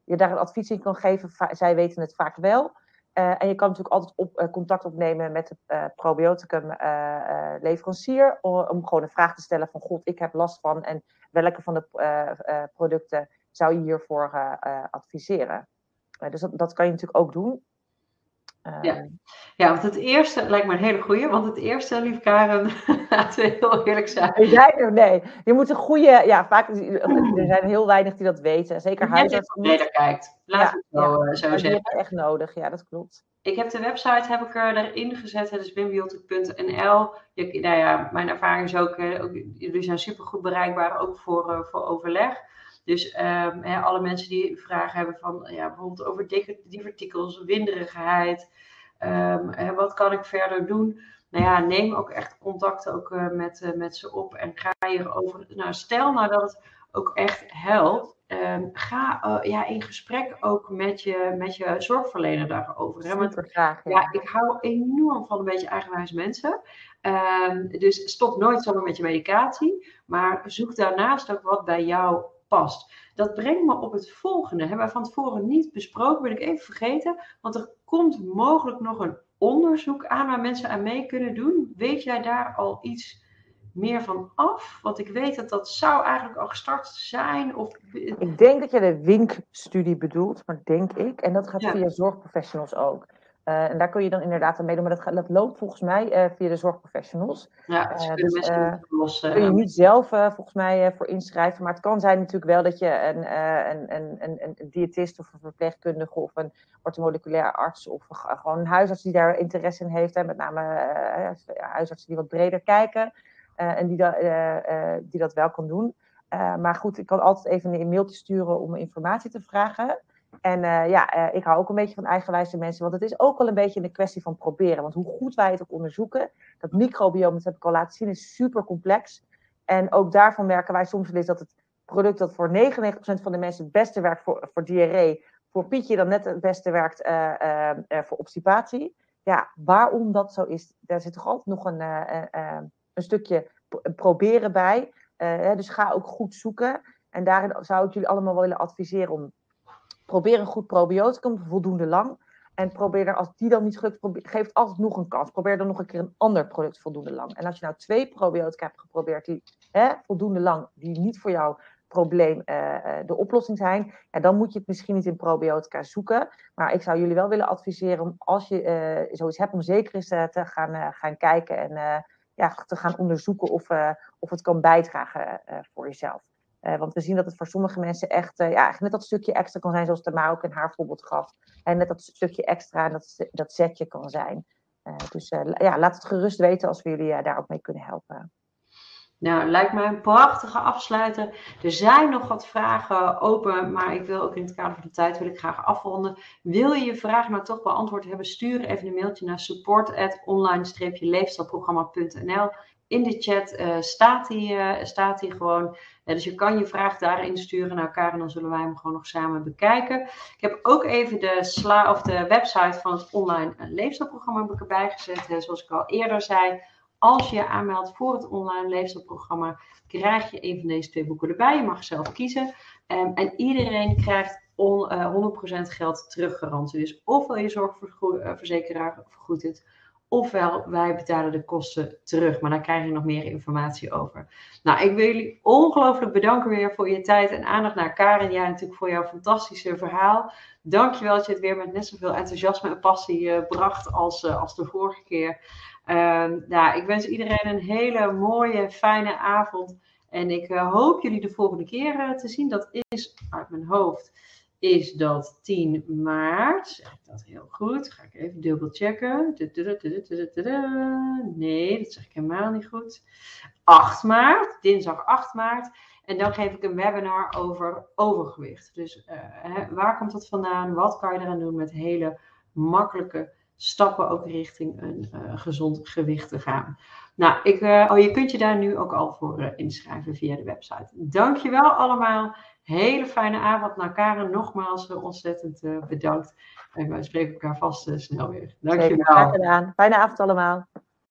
S2: je daar een advies in kan geven. zij weten het vaak wel. en je kan natuurlijk altijd op, contact opnemen met de probioticum leverancier om, gewoon een vraag te stellen van god, ik heb last van en welke van de producten zou je hiervoor adviseren? dus dat kan je natuurlijk ook doen
S1: ja. Ehm, ja, want het eerste lijkt me een hele goeie. Want het eerste, lief Karen, laten we heel eerlijk zijn.
S2: Nee, nee. Je moet een goede, ja, vaak, er zijn heel weinig die dat weten. Zeker
S1: huisartsen. Als je kijkt, laten we het zo, ja, zo zeggen.
S2: Dat is echt nodig, ja, dat klopt.
S1: Ik heb de website heb ik er erin gezet, het is wimbiotic.nl. Nou ja, mijn ervaring is ook, jullie zijn super goed bereikbaar, ook voor, uh, voor overleg. Dus um, hè, alle mensen die vragen hebben van ja, bijvoorbeeld over divertikels, winderigheid, um, hè, wat kan ik verder doen? Nou ja, neem ook echt contact ook, uh, met, uh, met ze op en ga hierover. Nou, stel nou dat het ook echt helpt. Um, ga uh, ja, in gesprek ook met je, met je zorgverlener daarover. Hè?
S2: Want, graag,
S1: ja. ja. ik hou enorm van een beetje eigenwijs mensen. Um, dus stop nooit zomaar met je medicatie. Maar zoek daarnaast ook wat bij jou past. Dat brengt me op het volgende. Hebben we van tevoren niet besproken, ben ik even vergeten. Want er komt mogelijk nog een onderzoek aan waar mensen aan mee kunnen doen. Weet jij daar al iets meer van af? Want ik weet dat dat zou eigenlijk al gestart zijn. Of...
S2: Ik denk dat je de WINK-studie bedoelt, maar denk ik. En dat gaat via zorgprofessionals ook. Uh, en daar kun je dan inderdaad aan meedoen, maar dat, loopt volgens mij uh, via de zorgprofessionals.
S1: Ja, uh, dus
S2: daar kun je niet zelf volgens mij voor inschrijven. Maar het kan zijn natuurlijk wel dat je een, een, een, een, een diëtist of een verpleegkundige of een orthomoleculair arts of gewoon een huisarts die daar interesse in heeft. Hè, met name huisartsen die wat breder kijken en die, da, die dat wel kan doen. maar goed, ik kan altijd even een mailtje sturen om informatie te vragen. En uh, ja, uh, ik hou ook een beetje van eigenwijze mensen, want het is ook wel een beetje een kwestie van proberen. Want hoe goed wij het ook onderzoeken, dat microbiome, dat heb ik al laten zien, is super complex. En ook daarvan merken wij soms wel eens dat het product dat voor 99% van de mensen het beste werkt voor, voor diarree, voor Pietje dan net het beste werkt uh, voor obstipatie. Ja, waarom dat zo is, daar zit toch altijd nog een, een stukje proberen bij. dus ga ook goed zoeken. En daarin zou ik jullie allemaal willen adviseren om probeer een goed probioticum, voldoende lang. En probeer er, als die dan niet gelukt, probeer, geef altijd nog een kans. Probeer dan nog een keer een ander product voldoende lang. En als je nou twee probiotica hebt geprobeerd die hè, voldoende lang, die niet voor jouw probleem uh, de oplossing zijn, ja, dan moet je het misschien niet in probiotica zoeken. Maar ik zou jullie wel willen adviseren om, als je uh, zoiets hebt, om zeker eens te gaan, gaan kijken en ja, te gaan onderzoeken of, of het kan bijdragen voor jezelf. Uh, want we zien dat het voor sommige mensen echt, uh, ja, net dat stukje extra kan zijn, zoals Tamara ook in haar voorbeeld gaf. En net dat stukje extra en dat, dat zetje kan zijn. Uh, dus ja, laat het gerust weten als we jullie daar ook mee kunnen helpen.
S1: Nou, lijkt mij een prachtige afsluiter. Er zijn nog wat vragen open, maar ik wil ook in het kader van de tijd wil ik graag afronden. Wil je je vraag nou toch beantwoord hebben, stuur even een mailtje naar support@online-leefstijlprogramma.nl in de chat uh, staat, hij, uh, staat hij gewoon. dus je kan je vraag daarin sturen naar elkaar en dan zullen wij hem gewoon nog samen bekijken. Ik heb ook even de, sla of de website van het online leefstijlprogramma erbij gezet. zoals ik al eerder zei, als je je aanmeldt voor het online leefstijlprogramma, krijg je een van deze twee boeken erbij. Je mag zelf kiezen. Um, en iedereen krijgt on, uh, 100% geld teruggarantie. Dus ofwel je zorgverzekeraar vergoedt het ofwel wij betalen de kosten terug. Maar daar krijg je nog meer informatie over. Nou, ik wil jullie ongelooflijk bedanken weer voor je tijd en aandacht naar Karin. Jij natuurlijk voor jouw fantastische verhaal. Dankjewel dat je het weer met net zoveel enthousiasme en passie uh, bracht als, uh, als de vorige keer. Uh, nou, ik wens iedereen een hele mooie, fijne avond. En ik uh, hoop jullie de volgende keer te zien. Dat is uit mijn hoofd is dat 10 maart. Zeg ik dat heel goed? Ga ik even dubbel checken. Nee, dat zeg ik helemaal niet goed. 8 maart, dinsdag 8 maart. En dan geef ik een webinar over overgewicht. Dus uh, waar komt dat vandaan? Wat kan je eraan doen met hele makkelijke stappen ook richting een uh, gezond gewicht te gaan. Nou, ik, uh, oh, je kunt je daar nu ook al voor inschrijven via de website. Dankjewel allemaal. Hele fijne avond naar Karen. Nogmaals eh, ontzettend bedankt. En wij spreken elkaar vast snel weer. Dankjewel.
S2: Zeker, gedaan. Fijne avond allemaal.